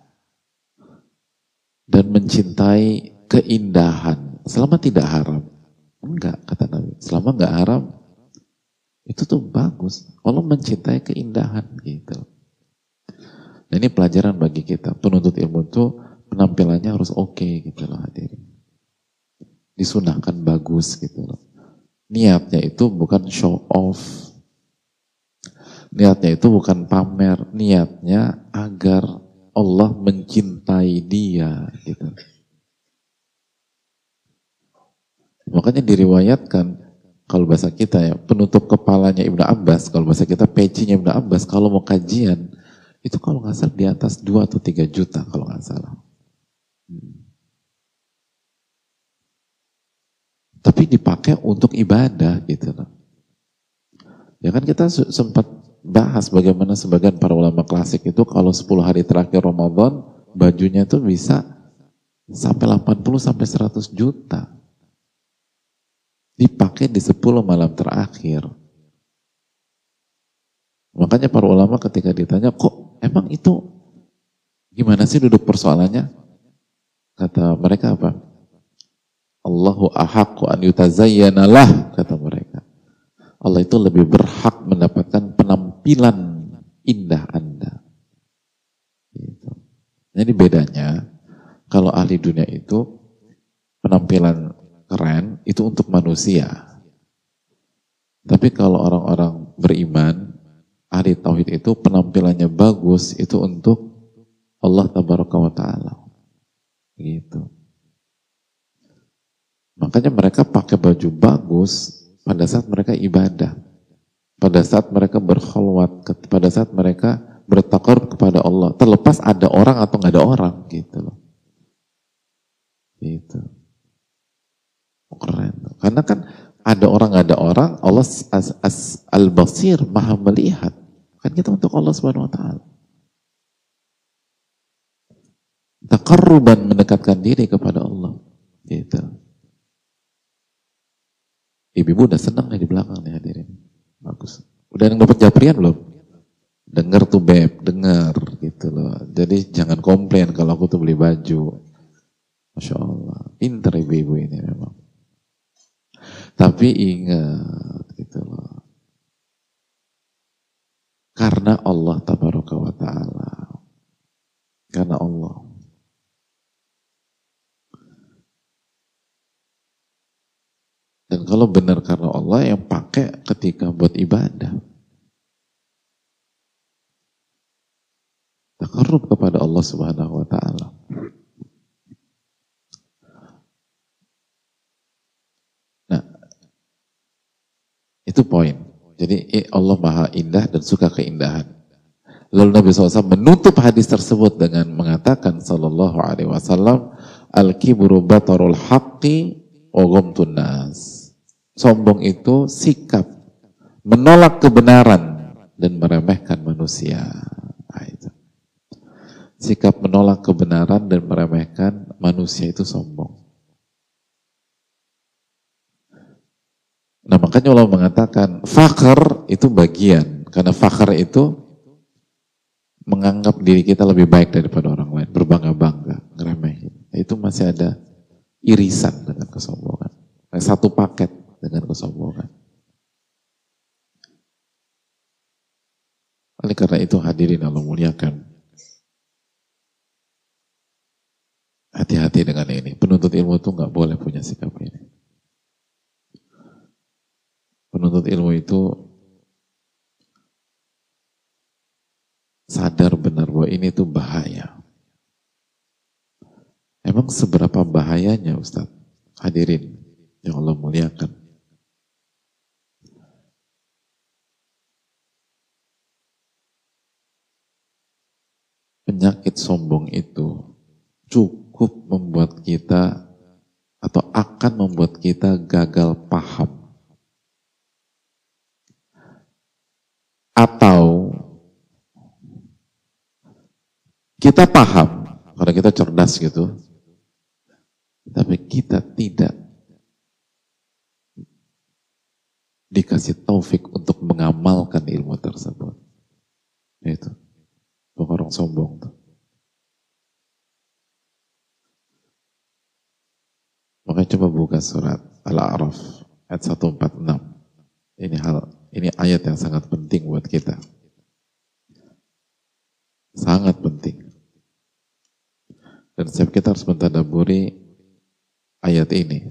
dan mencintai keindahan selama tidak haram. Enggak, kata Nabi. Selama enggak haram, itu tuh bagus. Allah mencintai keindahan gitu. Nah ini pelajaran bagi kita. Penuntut ilmu itu penampilannya harus oke okay, gitu loh hadirin. Disunahkan bagus gitu loh. Niatnya itu bukan show off. Niatnya itu bukan pamer. Niatnya agar Allah mencintai dia gitu. Makanya diriwayatkan kalau bahasa kita ya penutup kepalanya Ibnu Abbas, kalau bahasa kita pecinya Ibnu Abbas kalau mau kajian itu kalau nggak salah di atas 2 atau 3 juta kalau nggak salah. Tapi dipakai untuk ibadah gitu loh. Ya kan kita sempat bahas bagaimana sebagian para ulama klasik itu kalau 10 hari terakhir Ramadan bajunya itu bisa sampai 80 sampai 100 juta. Dipakai di 10 malam terakhir. Makanya para ulama ketika ditanya, kok emang itu gimana sih duduk persoalannya? Kata mereka apa? Allahu ahaqqu an yutazayyana lah, kata mereka. Allah itu lebih berhak mendapatkan penampilan indah Anda. Gitu. Jadi bedanya, kalau ahli dunia itu penampilan keren itu untuk manusia. Tapi kalau orang-orang beriman, ahli tauhid itu penampilannya bagus itu untuk Allah tabaraka wa taala. Gitu. Makanya mereka pakai baju bagus pada saat mereka ibadah. Pada saat mereka berkhulwat, pada saat mereka bertakar kepada Allah. Terlepas ada orang atau nggak ada orang gitu loh. Gitu. Keren. Karena kan ada orang nggak ada orang, Allah as, as, al-basir maha melihat. Kan kita untuk Allah Subhanahu wa taala. Takarruban mendekatkan diri kepada Allah. Gitu. Ibu-ibu udah senang nih di belakang nih hadirin. Bagus. Udah yang dapat japrian belum? Dengar tuh beb, dengar gitu loh. Jadi jangan komplain kalau aku tuh beli baju. Masya Allah. Pinter ibu-ibu ini memang. Tapi ingat gitu loh. Karena Allah tabaraka wa ta'ala. Karena Allah. Kalau benar karena Allah yang pakai ketika buat ibadah. Takarrub kepada Allah Subhanahu wa taala. Nah, itu poin. Jadi Allah Maha Indah dan suka keindahan. Lalu Nabi SAW menutup hadis tersebut dengan mengatakan Sallallahu Alaihi Wasallam, al kibru batarul haqqi ogomtun nas. Sombong itu sikap menolak kebenaran dan meremehkan manusia. Nah, itu. Sikap menolak kebenaran dan meremehkan manusia itu sombong. Nah makanya Allah mengatakan fakar itu bagian. Karena fakar itu menganggap diri kita lebih baik daripada orang lain. Berbangga-bangga, ngeremehin. Itu masih ada irisan dengan kesombongan. Satu paket dengan kesombongan. Oleh karena itu hadirin Allah muliakan. Hati-hati dengan ini. Penuntut ilmu itu nggak boleh punya sikap ini. Penuntut ilmu itu sadar benar bahwa ini tuh bahaya. Emang seberapa bahayanya Ustaz? Hadirin yang Allah muliakan. Penyakit sombong itu cukup membuat kita atau akan membuat kita gagal paham Atau kita paham, karena kita cerdas gitu, tapi kita tidak dikasih taufik untuk mengamalkan ilmu tersebut. Itu. Orang sombong tuh. Makanya coba buka surat Al-A'raf ayat 146. Ini hal ini ayat yang sangat penting buat kita. Sangat penting. Dan setiap kita harus mentadaburi ayat ini.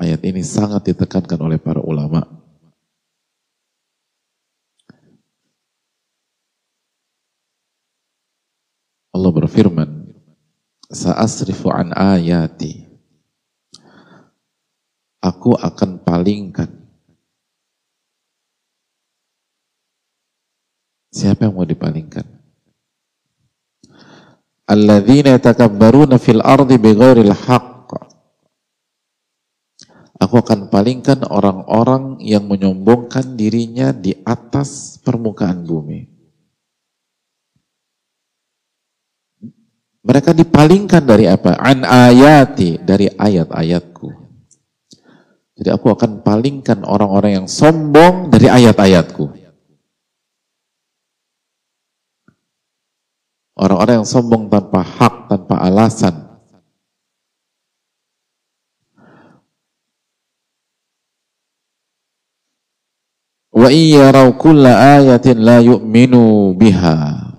Ayat ini sangat ditekankan oleh para ulama. Allah berfirman, Sa'asrifu an ayati aku akan palingkan. Siapa yang mau dipalingkan? Alladzina yatakabbaruna fil ardi bighairil haqq. Aku akan palingkan orang-orang yang menyombongkan dirinya di atas permukaan bumi. Mereka dipalingkan dari apa? An ayati, dari ayat-ayatku. Jadi aku akan palingkan orang-orang yang sombong dari ayat-ayatku. Orang-orang yang sombong tanpa hak, tanpa alasan. Wa iyyarau kulla ayatin la yu'minu biha.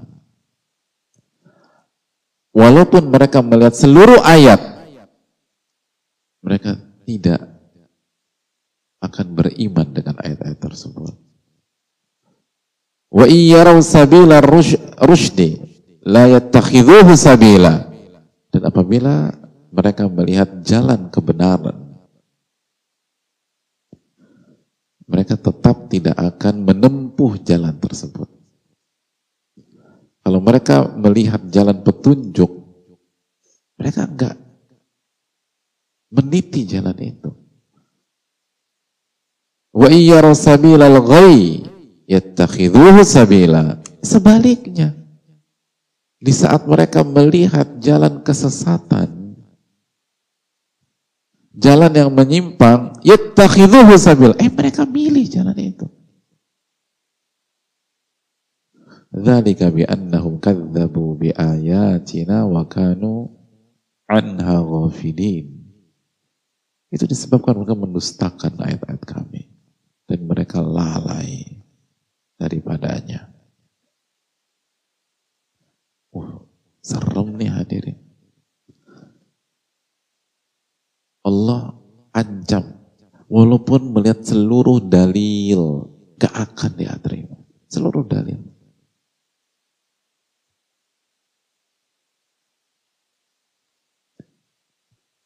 Walaupun mereka melihat seluruh ayat, mereka tidak akan beriman dengan ayat-ayat tersebut. Wa iyyaraw sabila rushdi la yattakhidhuhu sabila. Dan apabila mereka melihat jalan kebenaran, mereka tetap tidak akan menempuh jalan tersebut. Kalau mereka melihat jalan petunjuk, mereka enggak meniti jalan itu. Wa iyyara sabilal ghai yattakhidhuhu sabila. Sebaliknya, di saat mereka melihat jalan kesesatan, jalan yang menyimpang, yattakhidhuhu sabil. Eh mereka milih jalan itu. Dzalika biannahum kadzdzabu biayatina wa kanu anha ghafilin. Itu disebabkan mereka mendustakan ayat-ayat kami dan mereka lalai daripadanya. Uh, serem nih hadirin. Allah ancam walaupun melihat seluruh dalil gak akan dia terima. Seluruh dalil.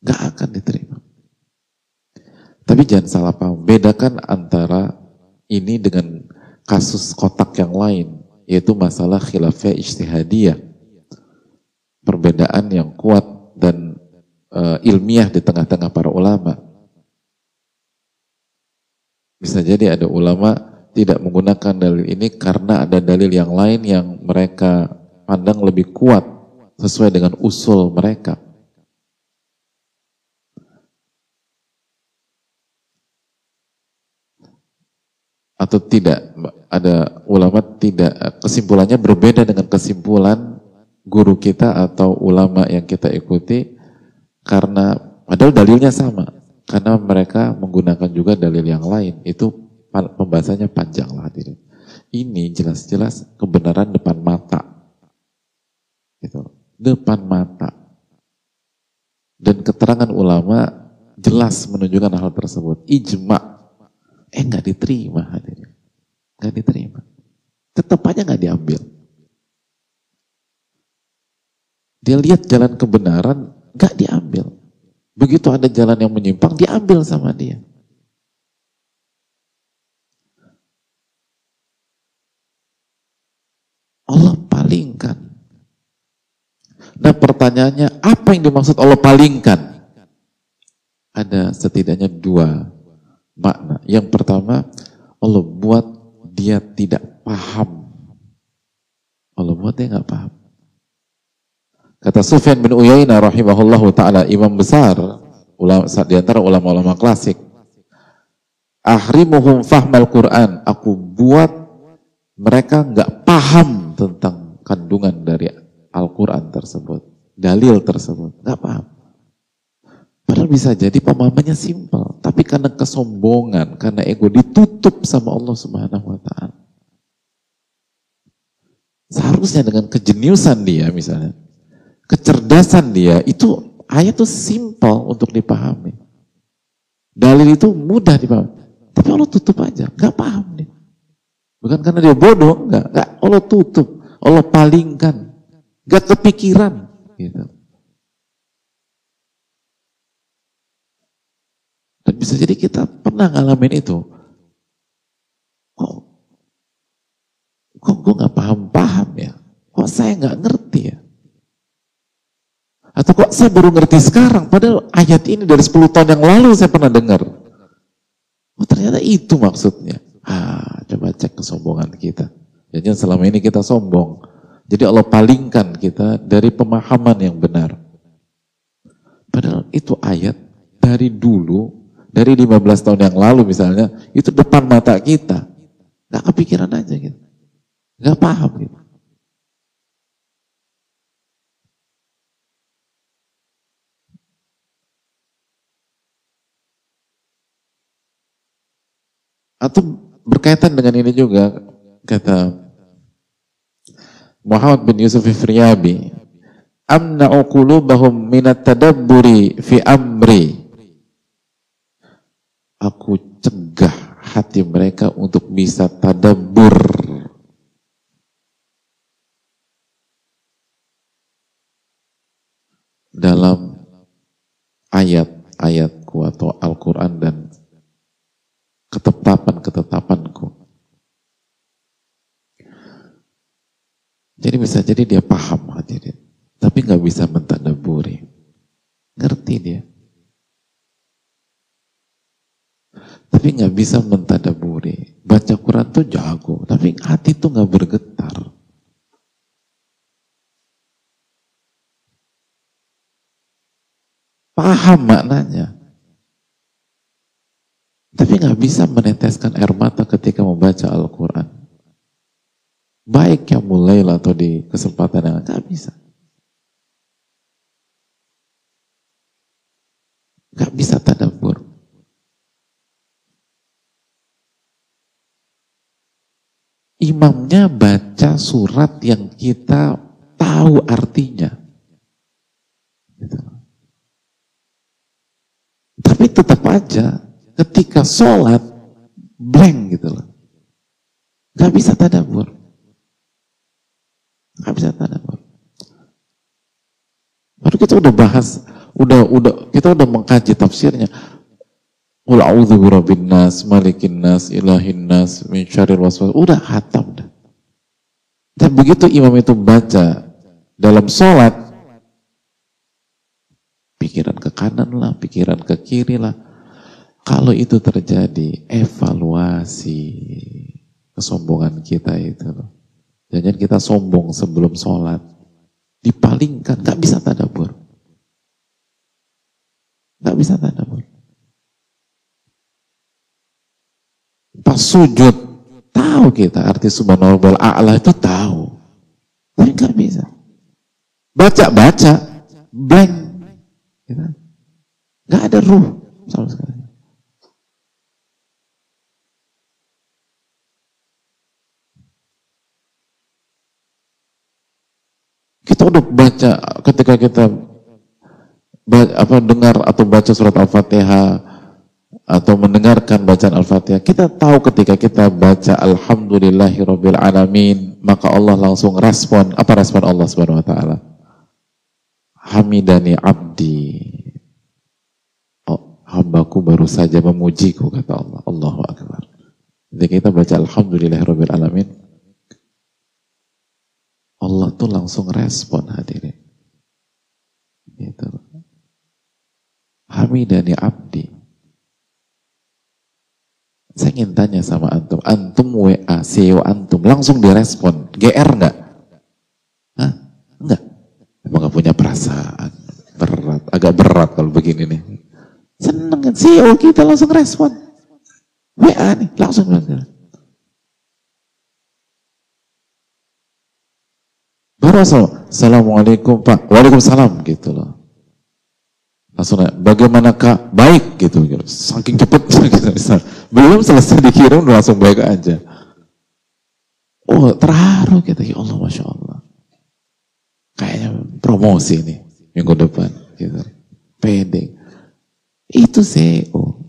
Gak akan diterima. Tapi jangan salah paham, bedakan antara ini dengan kasus kotak yang lain, yaitu masalah khilafah ijtihadiyah. Perbedaan yang kuat dan uh, ilmiah di tengah-tengah para ulama. Bisa jadi ada ulama tidak menggunakan dalil ini karena ada dalil yang lain yang mereka pandang lebih kuat sesuai dengan usul mereka. Atau tidak ada ulama tidak kesimpulannya berbeda dengan kesimpulan guru kita atau ulama yang kita ikuti karena padahal dalilnya sama. Karena mereka menggunakan juga dalil yang lain. Itu pembahasannya panjang lah hadirin. Ini jelas-jelas kebenaran depan mata. Gitu. Depan mata. Dan keterangan ulama jelas menunjukkan hal tersebut. Ijma. Eh nggak diterima hadirin. Nggak diterima. Tetap aja nggak diambil. Dia lihat jalan kebenaran, Gak diambil. Begitu ada jalan yang menyimpang, diambil sama dia. Allah palingkan. Nah pertanyaannya, apa yang dimaksud Allah palingkan? Ada setidaknya dua makna. Yang pertama, Allah buat dia tidak paham. Allah buat dia nggak paham. Kata Sufyan bin Uyainah rahimahullah taala imam besar ulama di antara ulama-ulama klasik. Ahrimuhum fahmal Quran. Aku buat mereka nggak paham tentang kandungan dari Al-Quran tersebut. Dalil tersebut. Nggak paham. Bisa jadi pemahamannya simpel. Tapi karena kesombongan, karena ego ditutup sama Allah subhanahu wa ta'ala. Seharusnya dengan kejeniusan dia misalnya kecerdasan dia, itu ayat itu simpel untuk dipahami. Dalil itu mudah dipahami. Tapi Allah tutup aja, nggak paham dia. Bukan karena dia bodoh, nggak. Allah tutup, Allah palingkan, nggak kepikiran, gitu. Bisa jadi kita pernah ngalamin itu. Kok, kok gue nggak paham-paham ya? Kok saya nggak ngerti ya? Atau kok saya baru ngerti sekarang, padahal ayat ini dari 10 tahun yang lalu saya pernah dengar. Oh ternyata itu maksudnya. Ah, coba cek kesombongan kita. Jadi selama ini kita sombong. Jadi Allah palingkan kita dari pemahaman yang benar. Padahal itu ayat dari dulu, dari 15 tahun yang lalu misalnya, itu depan mata kita. Gak kepikiran aja gitu. Gak paham gitu. Atau berkaitan dengan ini juga kata Muhammad bin Yusuf Ifriyabi amna'u qulubahum minat tadabburi fi amri aku cegah hati mereka untuk bisa tadabbur dalam ayat-ayatku atau Al-Quran dan ketetapan-ketetapanku. Jadi bisa jadi dia paham hadirin, tapi nggak bisa mentadaburi. Ngerti dia. Tapi nggak bisa mentadaburi. Baca Quran tuh jago, tapi hati tuh nggak bergetar. Paham maknanya. Tapi nggak bisa meneteskan air mata ketika membaca Al-Quran. Baik yang mulai atau di kesempatan yang nggak bisa. Nggak bisa tadabur. Imamnya baca surat yang kita tahu artinya. Gitu. Tapi tetap aja ketika sholat blank gitu loh. Gak bisa tadabur. Gak bisa tadabur. Baru kita udah bahas, udah udah kita udah mengkaji tafsirnya. Qul a'udzu birabbin nas, malikin nas, ilahin nas, min syarril waswas. Udah hatam dah. Dan begitu imam itu baca dalam sholat, pikiran ke kanan lah, pikiran ke kiri lah. Kalau itu terjadi, evaluasi kesombongan kita itu. Jangan kita sombong sebelum sholat. Dipalingkan, gak bisa tadabur. Gak bisa tadabur. Pas sujud, tahu kita arti subhanallah a'la itu tahu. Tapi nggak bisa. Baca-baca, blank. Gitu. Nggak ada ruh sama sekali. Kita udah baca ketika kita baca, apa dengar atau baca surat Al-Fatihah atau mendengarkan bacaan Al-Fatihah, kita tahu ketika kita baca Alhamdulillahirabbil alamin, maka Allah langsung respon. Apa respon Allah Subhanahu wa taala? Hamidani abdi. Oh, hambaku baru saja memujiku kata Allah. Allahu akbar. Ketika kita baca Alhamdulillahirabbil alamin, Allah tuh langsung respon hadirin. Gitu. Hamidani abdi. Ingin tanya sama antum, antum WA CEO antum langsung direspon, GR nggak? Hah? Enggak. Emang nggak punya perasaan, berat, agak berat kalau begini nih. Seneng kan CEO kita langsung respon. WA nih, langsung bilang. Baru Assalamualaikum Pak, Waalaikumsalam gitu loh. Langsung nanya, bagaimanakah baik gitu, gitu. saking cepet *laughs* gitu, belum selesai dikirim langsung baik aja. Oh terharu kita, ya Allah Masya Allah. Kayaknya promosi nih minggu depan. Gitu. Pede. Itu CEO.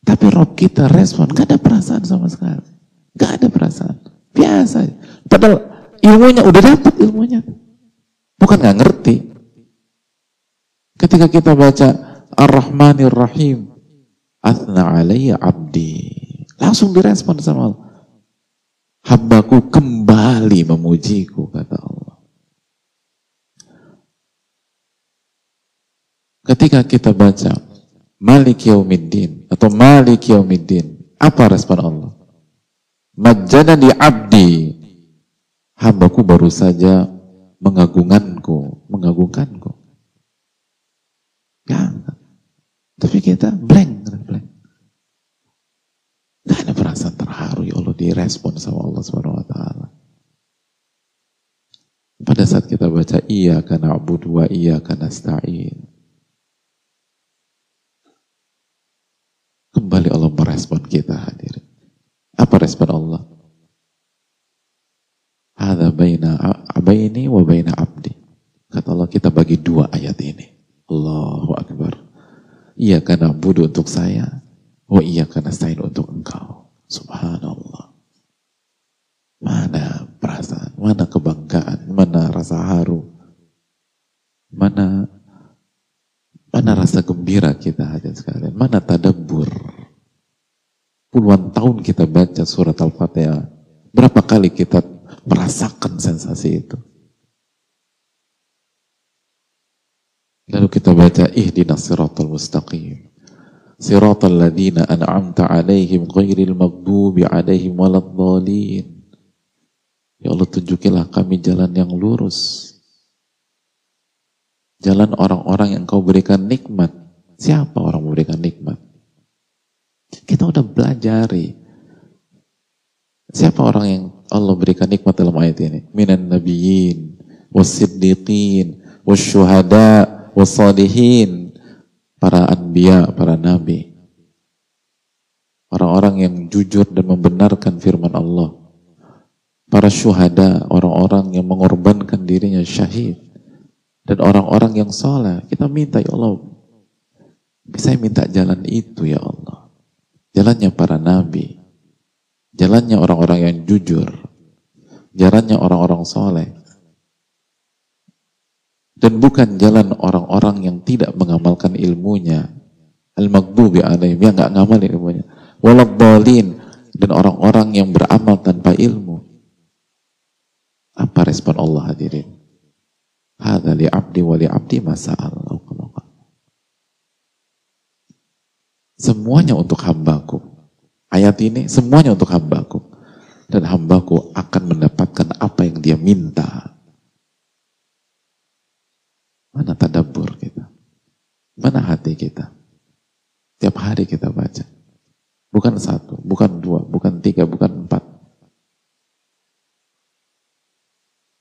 Tapi Rob kita respon, gak ada perasaan sama sekali. Gak ada perasaan. Biasa. Padahal ilmunya udah dapat ilmunya. Bukan gak ngerti. Ketika kita baca Ar-Rahmanir Rahim, Athna alayya abdi. Langsung direspon sama Allah. Hambaku kembali memujiku, kata Allah. Ketika kita baca Malik Yaumiddin atau Malik Yaumiddin, apa respon Allah? Majjana di abdi. Hambaku baru saja mengagunganku, mengagungkanku. Ya, tapi kita blank, blank. Gak ada perasaan terharu ya Allah direspon sama Allah Subhanahu wa taala. Pada saat kita baca iya karena abud wa iya karena stain. Kembali Allah merespon kita hadir. Apa respon Allah? Ada baina abaini wa baina abdi. Kata Allah kita bagi dua ayat ini. Allahu Akbar. Iya karena budu untuk saya. Oh iya karena saya untuk engkau. Subhanallah. Mana perasaan, mana kebanggaan, mana rasa haru, mana mana rasa gembira kita hanya sekalian, mana tadabbur. Puluhan tahun kita baca surat Al-Fatihah, berapa kali kita merasakan sensasi itu? Lalu kita baca ihdinas siratal mustaqim. Siratal ladina an'amta alaihim ghairil maghdubi alaihim waladhdallin. Ya Allah tunjukilah kami jalan yang lurus. Jalan orang-orang yang kau berikan nikmat. Siapa orang memberikan nikmat? Kita udah belajari. Siapa orang yang Allah berikan nikmat dalam ayat ini? Minan nabiyyin, was-siddiqin, was-syuhada, wasalihin, para anbiya, para nabi. Orang-orang yang jujur dan membenarkan firman Allah. Para syuhada, orang-orang yang mengorbankan dirinya syahid. Dan orang-orang yang soleh. Kita minta, ya Allah, saya minta jalan itu ya Allah. jalannya para nabi, jalannya orang-orang yang jujur, jalannya orang-orang soleh, dan bukan jalan orang-orang yang tidak mengamalkan ilmunya, al-maghdubi alaihim, yang nggak ngamalin ilmunya, waladhalin, dan orang-orang yang beramal tanpa ilmu. Apa respon Allah hadirin? Hada li abdi wa li abdi masa'al. Semuanya untuk hambaku. Ayat ini semuanya untuk hambaku. Dan hambaku akan mendapatkan apa yang dia minta. Mana tadabur kita? Mana hati kita? Tiap hari kita baca. Bukan satu, bukan dua, bukan tiga, bukan empat.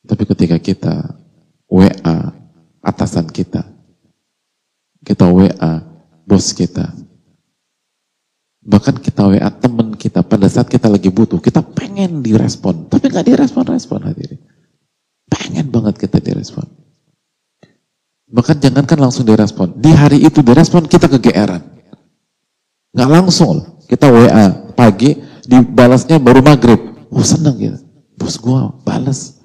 Tapi ketika kita WA atasan kita, kita WA bos kita, bahkan kita WA teman kita pada saat kita lagi butuh, kita pengen direspon, tapi nggak direspon-respon hadirin. Pengen banget kita direspon. Bahkan jangankan langsung direspon, di hari itu direspon kita kegeeran. Nggak langsung, kita WA pagi, dibalasnya baru maghrib. Oh seneng gitu, bos gua balas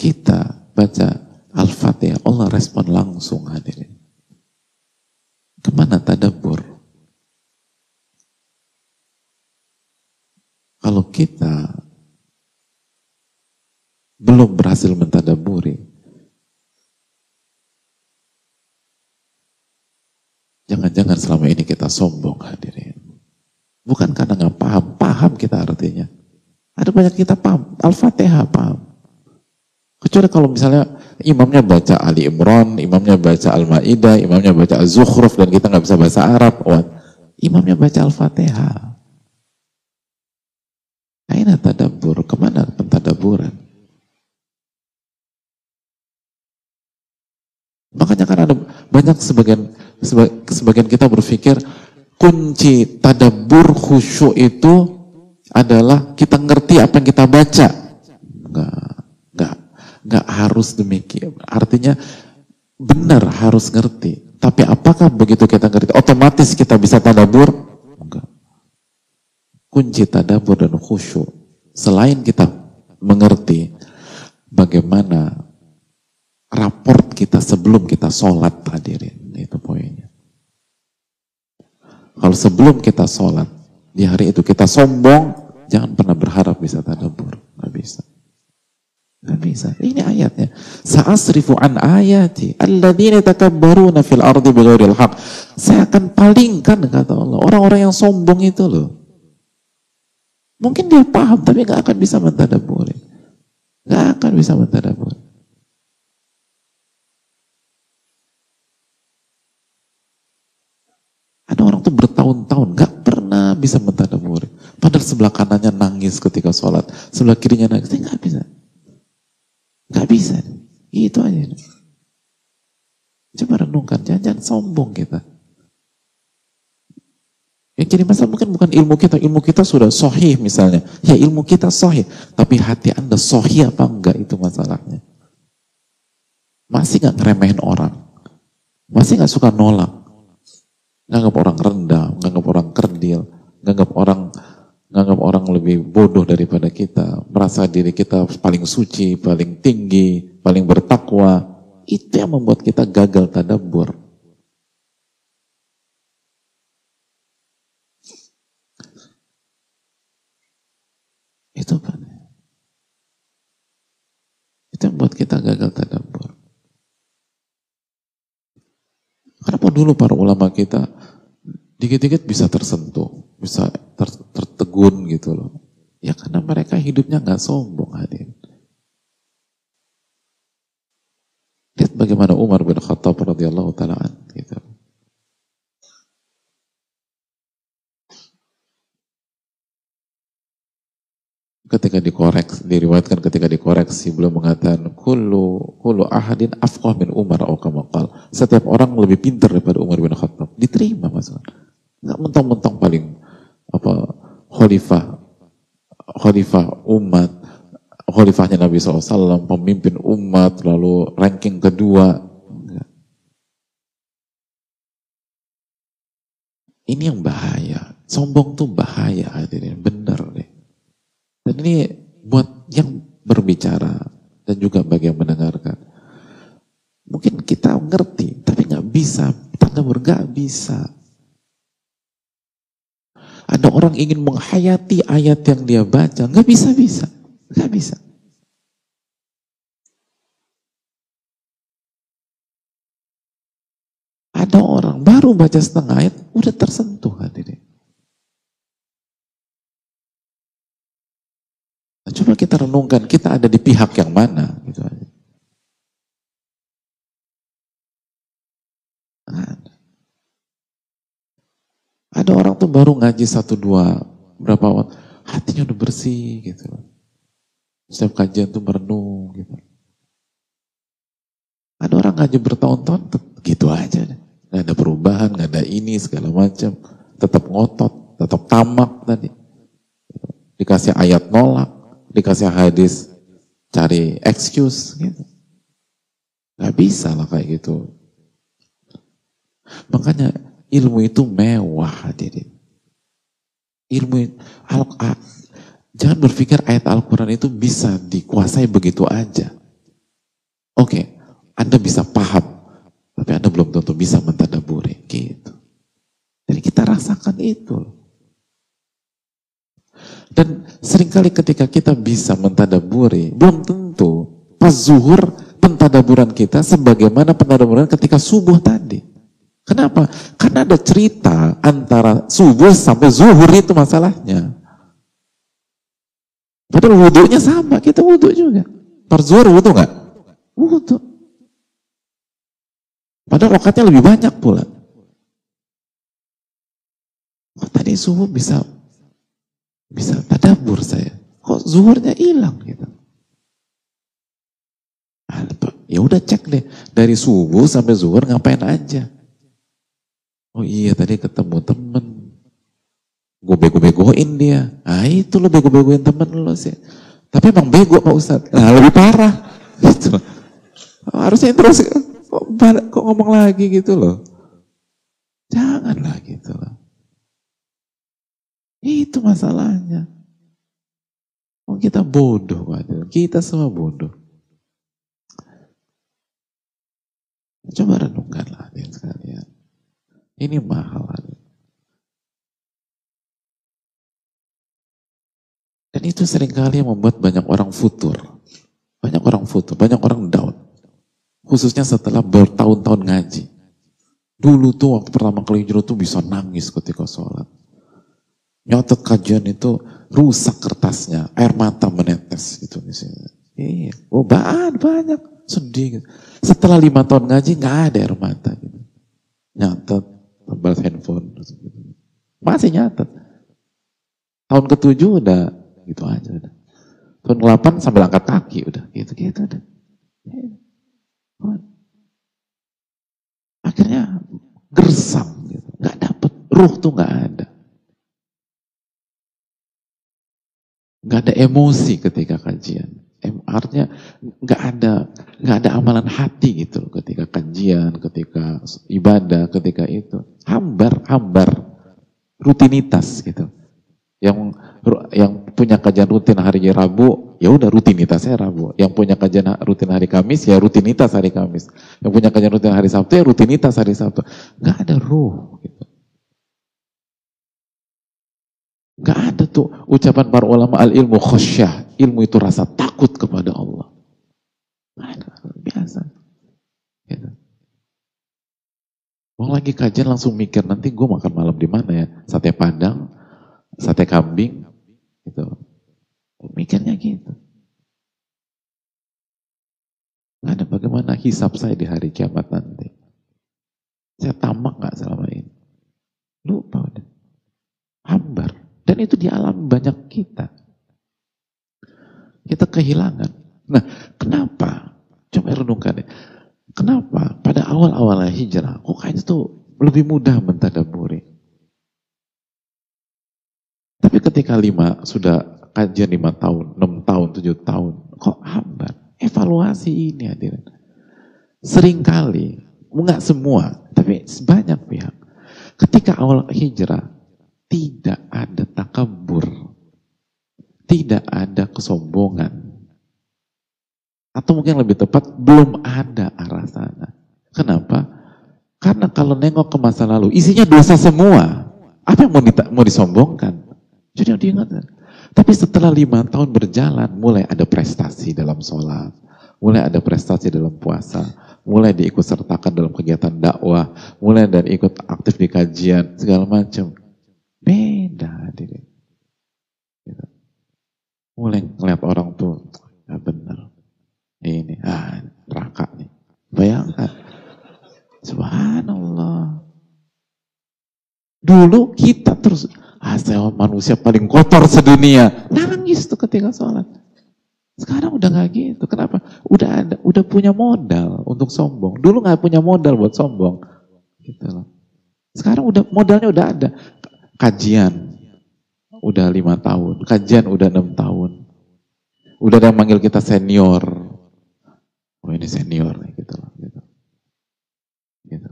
kita baca Al-Fatihah, Allah respon langsung hadirin. Ke mana tadabur? Kalau kita belum berhasil mentadaburi, jangan-jangan selama ini kita sombong hadirin. Bukan karena nggak paham, paham kita artinya. Ada banyak kita paham, Al-Fatihah paham. Kecuali kalau misalnya imamnya baca Ali Imran, imamnya baca Al-Ma'idah, imamnya baca Az-Zukhruf dan kita nggak bisa bahasa Arab. Wah, imamnya baca Al-Fatihah. Aina tadabur, ke mana pentadaburan? Makanya kan ada banyak sebagian sebagian kita berpikir kunci tadabur khusyuk itu adalah kita ngerti apa yang kita baca. Enggak. Nggak harus demikian. Artinya benar harus ngerti. Tapi apakah begitu kita ngerti, otomatis kita bisa tadabur? Enggak. Kunci tadabur dan khusyuk. Selain kita mengerti bagaimana raport kita sebelum kita sholat hadirin. Itu poinnya. Kalau sebelum kita sholat, di hari itu kita sombong, jangan pernah berharap bisa tadabur. Nggak bisa. Gak bisa. Ini ayatnya. Sa'asrifu an ayati alladzina takabbaruna fil ardi bighairil haq. Saya akan palingkan kata Allah orang-orang yang sombong itu loh. Mungkin dia paham tapi gak akan bisa mentadaburi. Gak akan bisa mentadaburi. Ada orang tuh bertahun-tahun gak pernah bisa mentadaburi. Padahal sebelah kanannya nangis ketika sholat, sebelah kirinya nangis, dia gak bisa. Gak bisa. Itu aja. Coba renungkan, jangan-jangan sombong kita. Yang jadi masalah mungkin bukan ilmu kita, ilmu kita sudah sohih misalnya. Ya ilmu kita sohih, tapi hati anda sohih apa enggak itu masalahnya. Masih nggak ngeremehin orang, masih nggak suka nolak, nganggap orang rendah, nganggap orang kerdil, nganggap orang nganggap orang lebih bodoh daripada kita, merasa diri kita paling suci, paling tinggi, paling bertakwa, itu yang membuat kita gagal tadabur. Itu apa? Itu yang membuat kita gagal tadabur. Kenapa dulu para ulama kita dikit-dikit bisa tersentuh, bisa ter, tertegun gitu loh. Ya karena mereka hidupnya nggak sombong hadir. Lihat bagaimana Umar bin Khattab radhiyallahu taala gitu. Ketika dikoreksi, diriwayatkan ketika dikoreksi belum mengatakan kullu kullu ahadin afqah min Umar atau. Setiap orang lebih pintar daripada Umar bin Khattab. Diterima maksudnya. Nggak mentang-mentang paling apa khalifah khalifah umat khalifahnya Nabi SAW pemimpin umat lalu ranking kedua Ini yang bahaya. Sombong tuh bahaya hadirin, bener deh. Dan ini buat yang berbicara dan juga bagi yang mendengarkan. Mungkin kita ngerti, tapi nggak bisa. Tanda nggak bisa. Ada orang ingin menghayati ayat yang dia baca, nggak bisa bisa, nggak bisa. Ada orang baru baca setengah ayat, udah tersentuh hadirin. Nah, coba kita renungkan, kita ada di pihak yang mana, gitu aja. Ada. Ada orang tuh baru ngaji satu dua berapa waktu, hatinya udah bersih gitu. Setiap kajian tuh merenung gitu. Ada orang ngaji bertahun-tahun gitu aja. Gak ada perubahan, gak ada ini segala macam. Tetap ngotot, tetap tamak tadi. Dikasih ayat nolak, dikasih hadis cari excuse gitu. Gak bisa lah kayak gitu. Makanya ilmu itu mewah hadirin. Ilmu al, jangan berpikir ayat Al-Quran itu bisa dikuasai begitu aja. Oke, okay, Anda bisa paham, tapi Anda belum tentu bisa mentadaburi gitu. Jadi kita rasakan itu. Dan sering kali ketika kita bisa mentadaburi, belum tentu pas zuhur pentadaburan kita sebagaimana pentadaburan ketika subuh tadi. Kenapa? Karena ada cerita antara subuh sampai zuhur itu masalahnya. Padahal wudhunya sama, kita wudhu juga. Per zuhur wudhu nggak? Wudhu. Padahal rokatnya lebih banyak pula. Oh, tadi subuh bisa bisa tadabur saya. Kok zuhurnya hilang gitu. Ya udah cek deh dari subuh sampai zuhur ngapain aja. Oh iya tadi ketemu temen. Gue bego-begoin dia. Ah itu lo bego-begoin temen lo sih. Tapi emang bego Pak Ustadz. Nah lebih parah. *laughs* Gitu. Harusnya terus kok, kok ngomong lagi gitu loh. Janganlah gitu loh. Itu masalahnya. Oh, kita bodoh, waduh. Kita semua bodoh. Coba sekalian. Ini mahal. Dan itu sering kali membuat banyak orang futur. Banyak orang futur, banyak orang down. Khususnya setelah bertahun-tahun ngaji. Dulu tuh waktu pertama kali hijrah tuh bisa nangis ketika sholat nyotot kajian itu rusak kertasnya, air mata menetes gitu misalnya. Iya, oh banyak, banyak sedih. Gitu. Setelah lima tahun ngaji nggak ada air mata gitu. Nyatet, tebal handphone, gitu. masih nyatet. Tahun ketujuh udah gitu aja udah. Tahun ke-8 sambil angkat kaki udah gitu-gitu udah. Akhirnya gersam gitu, nggak dapet ruh tuh nggak ada. nggak ada emosi ketika kajian. Artinya nggak ada nggak ada amalan hati gitu ketika kajian, ketika ibadah, ketika itu hambar hambar rutinitas gitu. Yang yang punya kajian rutin hari Rabu, ya udah rutinitasnya Rabu. Yang punya kajian rutin hari Kamis, ya rutinitas hari Kamis. Yang punya kajian rutin hari Sabtu, ya rutinitas hari Sabtu. Nggak ada ruh. Gitu. Gak ada tuh ucapan para ulama al ilmu khosyah. Ilmu itu rasa takut kepada Allah. Ada, biasa. Gitu. Mau lagi kajian langsung mikir nanti gue makan malam di mana ya? Sate padang, sate kambing, gitu. Mikirnya gitu. Ada bagaimana hisap saya di hari kiamat nanti. Saya tamak gak selama ini? Lupa udah. Hambar. Dan itu di alam banyak kita. Kita kehilangan. Nah, kenapa? Coba renungkan ya. Kenapa pada awal-awal hijrah, kok kayaknya tuh lebih mudah mentadaburi. Tapi ketika lima, sudah kajian lima tahun, enam tahun, tujuh tahun, kok hambar? Evaluasi ini hadirin. Seringkali, enggak semua, tapi sebanyak pihak. Ketika awal hijrah tidak ada takabur, tidak ada kesombongan. Atau mungkin lebih tepat, belum ada arah sana. Kenapa? Karena kalau nengok ke masa lalu, isinya dosa semua. Apa yang mau, mau disombongkan? Jadi diingatkan. Tapi setelah lima tahun berjalan, mulai ada prestasi dalam sholat, mulai ada prestasi dalam puasa, mulai diikut sertakan dalam kegiatan dakwah, mulai dari ikut aktif di kajian, segala macam. Beda diri. Gitu. Mulai ngeliat orang tuh, ya benar. Ini, ah, neraka nih. Bayangkan. Subhanallah. Dulu kita terus, ah saya manusia paling kotor sedunia. Nangis tuh ketika sholat. Sekarang udah gak gitu. Kenapa? Udah ada, udah punya modal untuk sombong. Dulu gak punya modal buat sombong. Gitu loh. Sekarang udah modalnya udah ada. Kajian udah lima tahun, kajian udah enam tahun. Udah ada yang manggil kita senior. Oh ini senior nih gitu loh. Gitu. gitu.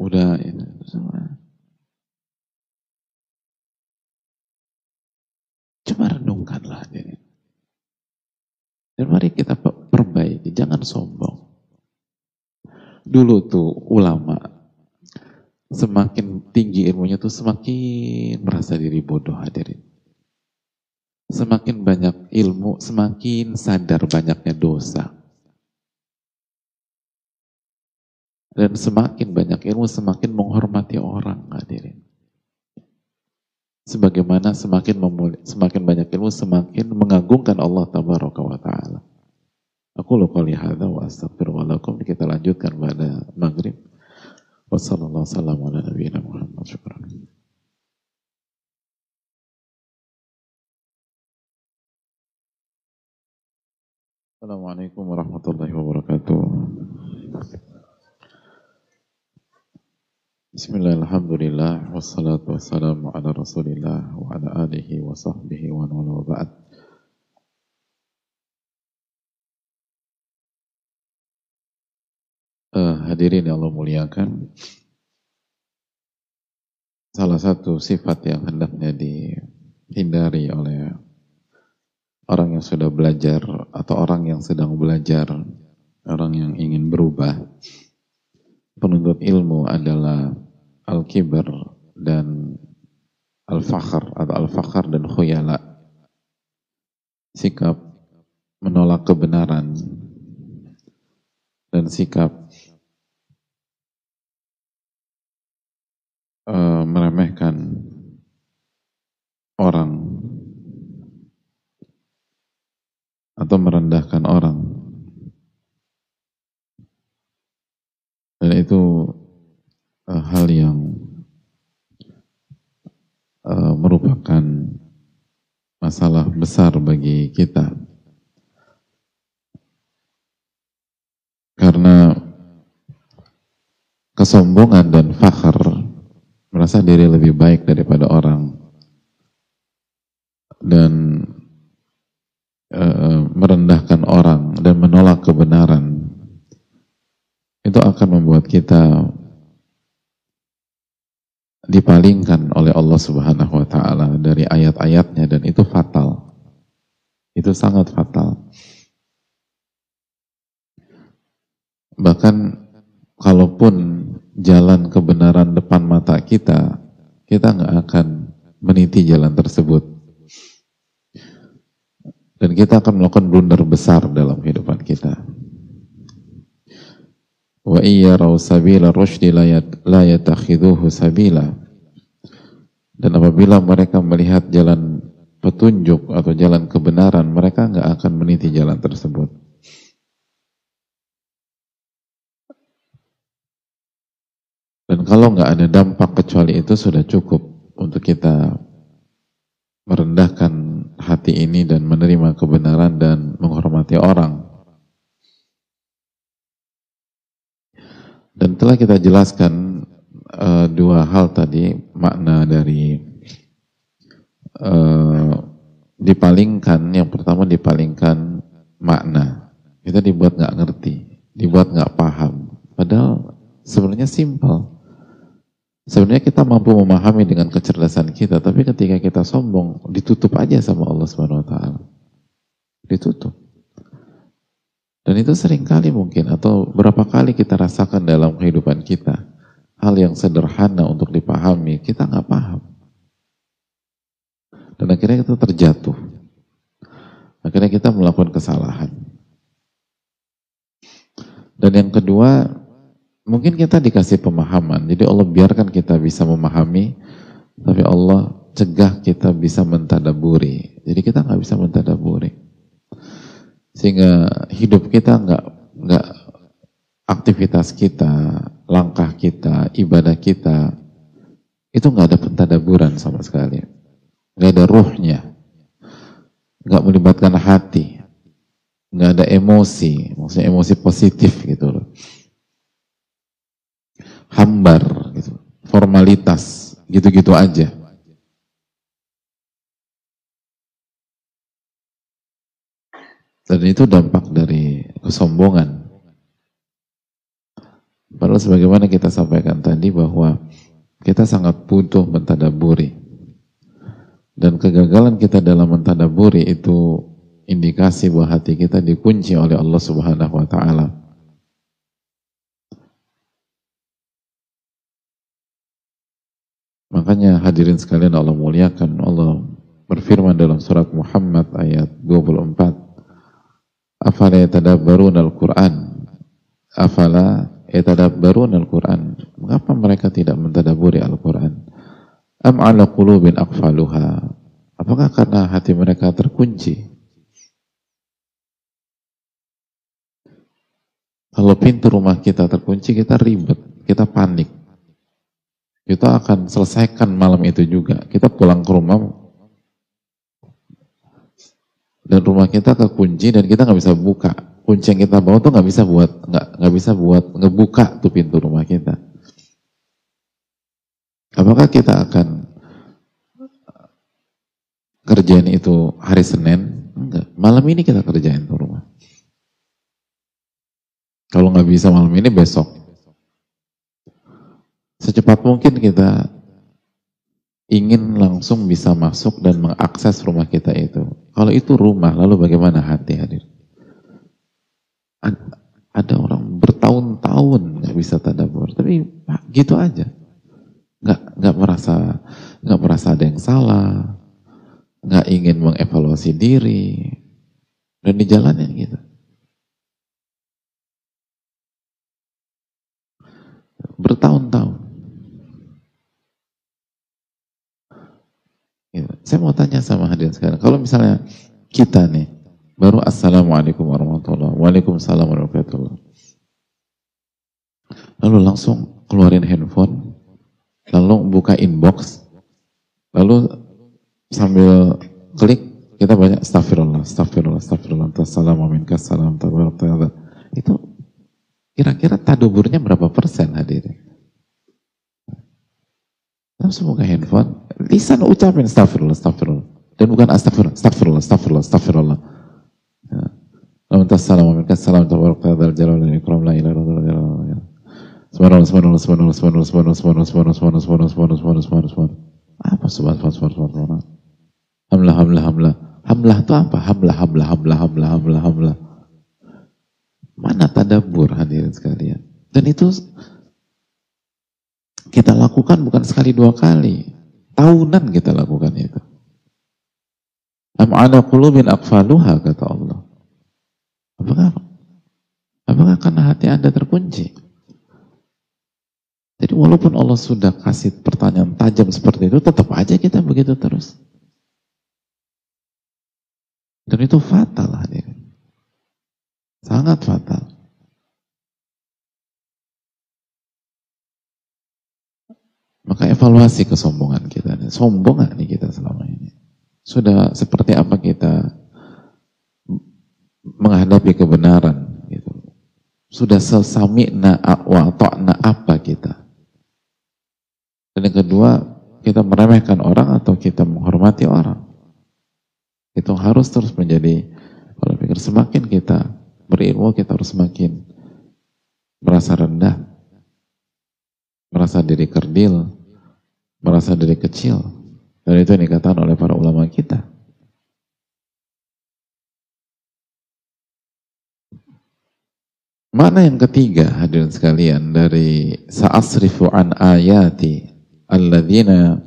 Udah ini semua. Coba renungkanlah ini. Dan mari kita perbaiki, jangan sombong. Dulu tuh ulama, semakin tinggi ilmunya tuh semakin merasa diri bodoh hadirin. Semakin banyak ilmu, semakin sadar banyaknya dosa. Dan semakin banyak ilmu, semakin menghormati orang hadirin sebagaimana semakin memuli, semakin banyak ilmu semakin mengagungkan Allah tabaraka wa taala. Aku lupa lihat wa astagfirullahaladzim kita lanjutkan pada maghrib. Wassalamualaikum warahmatullahi wabarakatuh. Assalamualaikum warahmatullahi wabarakatuh. Bismillah, alhamdulillah, wassalatu wassalamu ala rasulillah wa ala alihi wa sahbihi wa wa ba'd. Uh, hadirin yang Allah muliakan, salah satu sifat yang hendaknya dihindari oleh orang yang sudah belajar atau orang yang sedang belajar, orang yang ingin berubah, penuntut ilmu adalah al-kibar dan al-fakhr atau al-fakhr dan khuyala. Sikap menolak kebenaran dan sikap uh, meremehkan orang atau merendahkan orang dan itu uh, hal yang uh, merupakan masalah besar bagi kita. Karena kesombongan dan fakhr merasa diri lebih baik daripada orang dan uh, merendahkan orang dan menolak kebenaran itu akan membuat kita dipalingkan oleh Allah Subhanahu wa taala dari ayat-ayatnya dan itu fatal. Itu sangat fatal. Bahkan kalaupun jalan kebenaran depan mata kita, kita nggak akan meniti jalan tersebut. Dan kita akan melakukan blunder besar dalam kehidupan kita. Wa iya sabila rushdi la yatakhiduhu sabila. Dan apabila mereka melihat jalan petunjuk atau jalan kebenaran, mereka nggak akan meniti jalan tersebut. Dan kalau nggak ada dampak kecuali itu sudah cukup untuk kita merendahkan hati ini dan menerima kebenaran dan menghormati orang. Dan telah kita jelaskan uh, dua hal tadi, makna dari uh, dipalingkan, yang pertama dipalingkan makna. Kita dibuat nggak ngerti, dibuat nggak paham. Padahal sebenarnya simpel. Sebenarnya kita mampu memahami dengan kecerdasan kita, tapi ketika kita sombong, ditutup aja sama Allah Subhanahu wa taala. Ditutup. Dan itu sering kali mungkin atau berapa kali kita rasakan dalam kehidupan kita. Hal yang sederhana untuk dipahami, kita nggak paham. Dan akhirnya kita terjatuh. Akhirnya kita melakukan kesalahan. Dan yang kedua, Mungkin kita dikasih pemahaman, jadi Allah biarkan kita bisa memahami, tapi Allah cegah kita bisa mentadaburi. Jadi kita nggak bisa mentadaburi, sehingga hidup kita nggak nggak aktivitas kita, langkah kita, ibadah kita itu nggak ada pentadaburan sama sekali, nggak ada ruhnya, nggak melibatkan hati, nggak ada emosi, maksudnya emosi positif gitu loh hambar, gitu. formalitas, gitu-gitu aja. Dan itu dampak dari kesombongan. Padahal sebagaimana kita sampaikan tadi bahwa kita sangat butuh mentadaburi. Dan kegagalan kita dalam mentadaburi itu indikasi bahwa hati kita dikunci oleh Allah Subhanahu wa taala. Makanya hadirin sekalian Allah muliakan. Allah berfirman dalam surat Muhammad ayat 24 Afala yatadabbarun al-Quran? Afala yatadabbarun al-Quran? Mengapa mereka tidak mentadaburi Al-Quran? Am ala qulubin aqfaluha? Apakah karena hati mereka terkunci? Kalau pintu rumah kita terkunci kita ribet, kita panik kita akan selesaikan malam itu juga. Kita pulang ke rumah dan rumah kita kekunci dan kita nggak bisa buka. Kunci yang kita bawa tuh nggak bisa buat nggak nggak bisa buat ngebuka tuh pintu rumah kita. Apakah kita akan kerjain itu hari Senin? Enggak. Malam ini kita kerjain tuh rumah. Kalau nggak bisa malam ini besok secepat mungkin kita ingin langsung bisa masuk dan mengakses rumah kita itu. Kalau itu rumah, lalu bagaimana hati hadir? Ada orang bertahun-tahun nggak bisa tadabur, tapi gitu aja, nggak nggak merasa nggak merasa ada yang salah, nggak ingin mengevaluasi diri, dan dijalanin gitu. Bertahun-tahun. Gitu. Saya mau tanya sama hadirin sekarang, kalau misalnya kita nih, baru Assalamualaikum warahmatullahi Waalaikumsalam warahmatullahi Lalu langsung keluarin handphone, lalu buka inbox, lalu sambil klik, kita banyak astagfirullah, astagfirullah, astagfirullah, assalamualaikum, salam, itu kira-kira taduburnya berapa persen hadirin? Langsung buka handphone, lisan ucapin astagfirullah, astagfirullah. Dan bukan astagfirullah, astagfirullah, astagfirullah, astagfirullah. Lamun tassalamu salam. Hamlah itu apa? Hamlah, hamlah, hamlah, hamlah, hamlah, hamlah. Mana tadabur hadirin sekalian? Dan itu kita lakukan bukan sekali dua kali. Tahunan kita lakukan itu. Am ala qulubin kata Allah. Apakah apakah karena hati Anda terkunci? Jadi walaupun Allah sudah kasih pertanyaan tajam seperti itu, tetap aja kita begitu terus. Dan itu fatal hadirin. Sangat fatal. Maka evaluasi kesombongan kita. Sombong gak nih kita selama ini? Sudah seperti apa kita menghadapi kebenaran? Gitu. Sudah sesami'na wa ta'na apa kita? Dan yang kedua, kita meremehkan orang atau kita menghormati orang? Itu harus terus menjadi, kalau pikir semakin kita berilmu, kita harus semakin merasa rendah merasa diri kerdil, merasa diri kecil. Dan itu yang dikatakan oleh para ulama kita. Mana yang ketiga hadirin sekalian dari sa'asrifu an ayati alladzina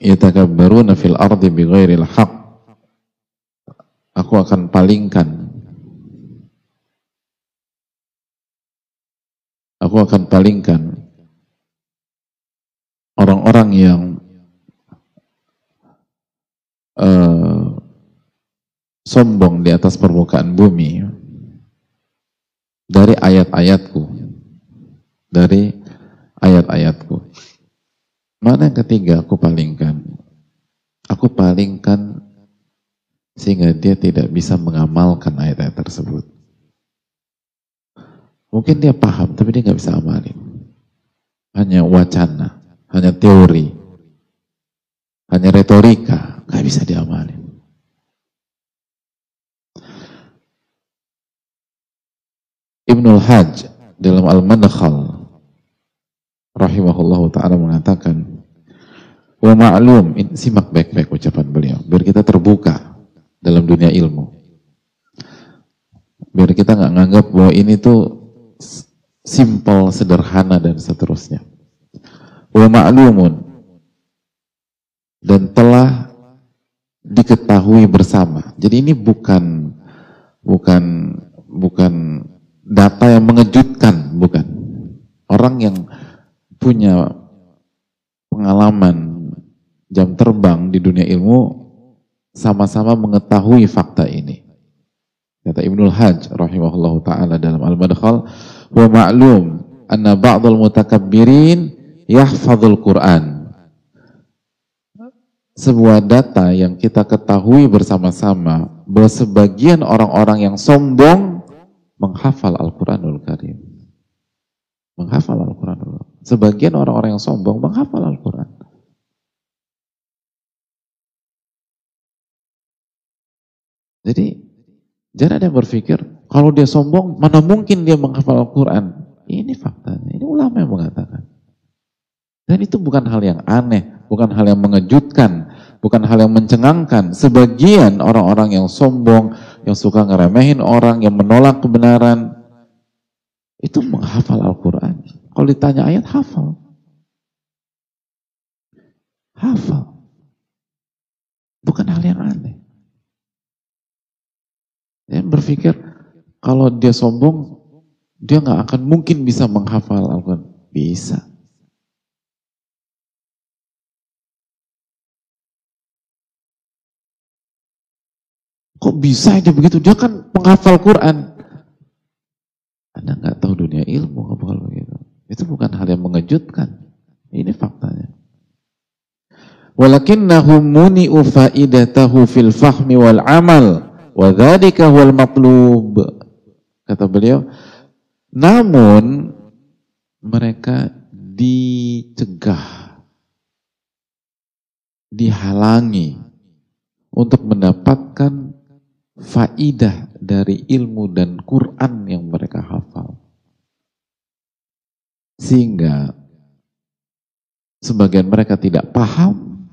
yatakabbaruna fil ardi bighairil haq aku akan palingkan aku akan palingkan orang-orang yang uh, sombong di atas permukaan bumi dari ayat-ayatku dari ayat-ayatku. Mana yang ketiga aku palingkan? Aku palingkan sehingga dia tidak bisa mengamalkan ayat-ayat tersebut mungkin dia paham tapi dia nggak bisa amalin. Hanya wacana hanya teori hanya retorika nggak bisa diamalin. Ibnul Hajj dalam Al-Madkhal rahimahullah taala mengatakan wa ma'lum simak baik-baik ucapan beliau biar kita terbuka dalam dunia ilmu. Biar kita nggak nganggap bahwa ini tuh simple, sederhana dan seterusnya wa ma'lumun dan telah diketahui bersama jadi ini bukan bukan bukan data yang mengejutkan, bukan. Orang yang punya pengalaman jam terbang di dunia ilmu sama-sama mengetahui fakta ini. Kata Ibnul Hajj rahimahullahu taala dalam Al-Madkhal, "Wa ma'lum anna ba'dhal mutakabbirin yahfadzul Qur'an." Sebuah data yang kita ketahui bersama-sama bahwa sebagian orang-orang yang sombong menghafal Al-Quranul Karim. Menghafal Al-Quranul Sebagian orang-orang yang sombong menghafal Al-Quran. Jadi, jangan ada yang berpikir, kalau dia sombong, mana mungkin dia menghafal Al-Quran. Ini faktanya, ini ulama yang mengatakan. Dan itu bukan hal yang aneh, bukan hal yang mengejutkan, bukan hal yang mencengangkan. Sebagian orang-orang yang sombong, yang suka ngeremehin orang, yang menolak kebenaran, itu menghafal Al-Quran. Kalau ditanya ayat, hafal. Hafal. Bukan hal yang aneh. Yang berpikir, kalau dia sombong, dia nggak akan mungkin bisa menghafal Al-Quran. Bisa. Kok bisa aja begitu? Dia kan penghafal Quran. Anda nggak tahu dunia ilmu kalau begitu. Itu bukan hal yang mengejutkan. Ini faktanya. Walakinnahu muni'u faidatahu fil fahmi wal amal wa dzalika huwal. Kata beliau, namun mereka dicegah, dihalangi untuk mendapatkan faidah dari ilmu dan Quran yang mereka hafal. Sehingga sebagian mereka tidak paham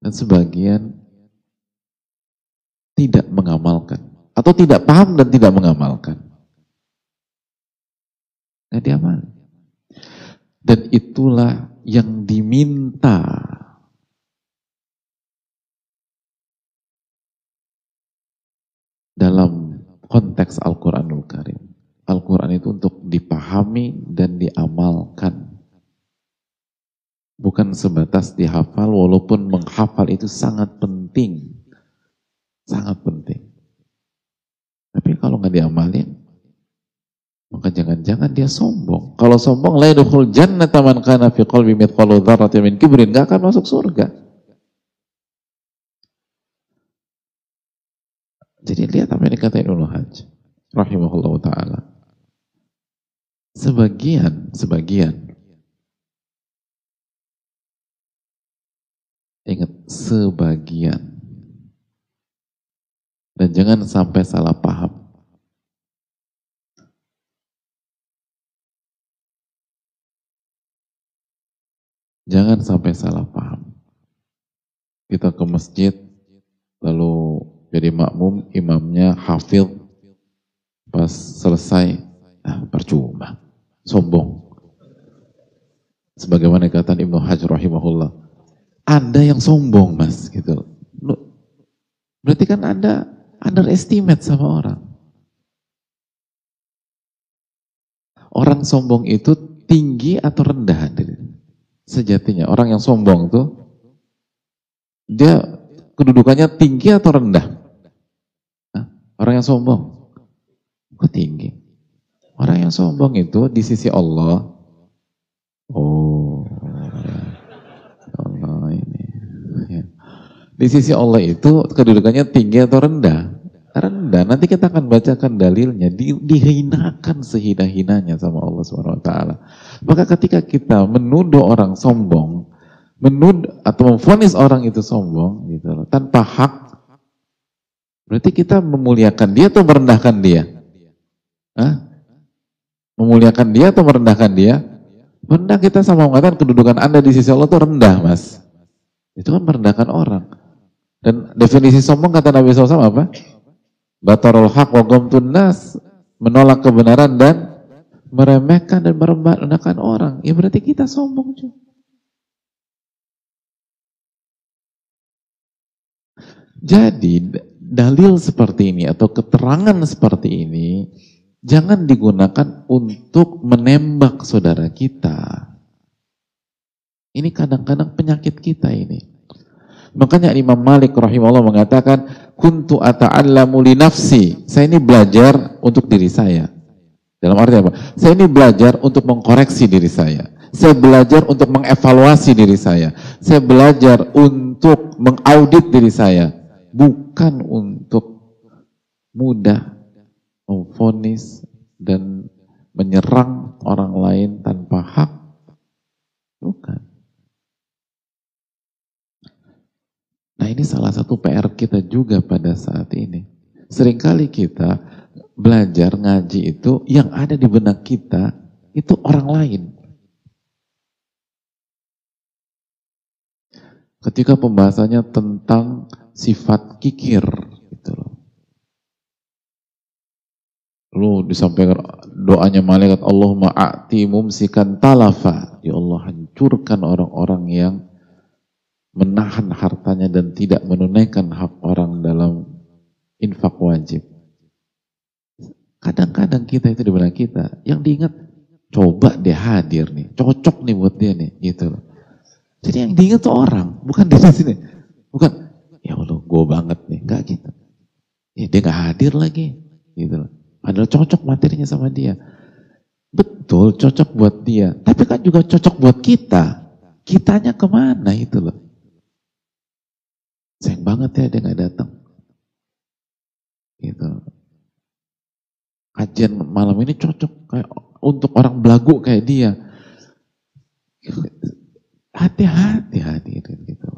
dan sebagian tidak mengamalkan atau tidak paham dan tidak mengamalkan. Nggak diamal. Dan itulah yang diminta dalam konteks Al-Quranul Karim. Al-Quran itu untuk dipahami dan diamalkan. Bukan sebatas dihafal, walaupun menghafal itu sangat penting. Sangat penting. Tapi kalau nggak diamalin, maka jangan-jangan dia sombong. Kalau sombong, la yadkhul jannata man kana fi qalbi mithqalu dzarratin min kibrin, nggak akan masuk surga. Jadi lihat apa yang dikatakan Ibnu Hajj rahimahullah taala. Sebagian, sebagian Ingat, sebagian. Dan jangan sampai salah paham. Jangan sampai salah paham. Kita ke masjid, lalu jadi makmum, imamnya hafil, pas selesai, nah, percuma, sombong. Sebagaimana kata Ibnu Hajar rahimahullah, Anda yang sombong mas, gitu. Berarti kan Anda underestimate sama orang. Orang sombong itu tinggi atau rendah sejatinya. Orang yang sombong tuh dia kedudukannya tinggi atau rendah? Orang yang sombong kok tinggi? Orang yang sombong itu di sisi Allah oh Allah ini ya. di sisi Allah itu kedudukannya tinggi atau rendah? Rendah. Nanti kita akan bacakan dalilnya. Di, dihinakan sehina-hinanya sama Allah Subhanahu Wa Taala. Maka ketika kita menuduh orang sombong, menuduh atau memfonis orang itu sombong, gitu loh, tanpa hak, berarti kita memuliakan dia atau merendahkan dia? Hah? Memuliakan dia atau merendahkan dia? Rendah kita sama mengatakan kedudukan anda di sisi Allah itu rendah, mas. Itu kan merendahkan orang. Dan definisi sombong kata Nabi SAW apa? Batarul haq wa nas menolak kebenaran dan meremehkan dan merendahkan orang. Ya berarti kita sombong juga. Jadi dalil seperti ini atau keterangan seperti ini jangan digunakan untuk menembak saudara kita. Ini kadang-kadang penyakit kita ini. Makanya Imam Malik rahimahullah mengatakan, kuntu ata'allamu li nafsi. Saya ini belajar untuk diri saya. Dalam arti apa? Saya ini belajar untuk mengkoreksi diri saya. Saya belajar untuk mengevaluasi diri saya. Saya belajar untuk mengaudit diri saya. Bukan untuk mudah memfonis dan menyerang orang lain tanpa hak. Bukan. Nah ini salah satu PR kita juga pada saat ini. Seringkali kita belajar ngaji itu yang ada di benak kita itu orang lain. Ketika pembahasannya tentang sifat kikir gitu loh. Lu disampaikan doanya malaikat Allahumma a'ti mumsikan talafa. Ya Allah hancurkan orang-orang yang menahan hartanya dan tidak menunaikan hak orang dalam infak wajib. Kadang-kadang kita itu di belakang kita, yang diingat coba dia hadir nih, cocok nih buat dia nih, gitu loh. Jadi yang diingat tuh orang, bukan di sini. Bukan, ya Allah, gue banget nih, enggak gitu. Ya, dia gak hadir lagi, gitu loh. Padahal cocok materinya sama dia. Betul, cocok buat dia. Tapi kan juga cocok buat kita. Kitanya ke mana itu loh. Sayang banget ya dia nggak datang. Gitu. Kajian malam ini cocok kayak untuk orang belagu kayak dia. Hati-hati hadirin gitu.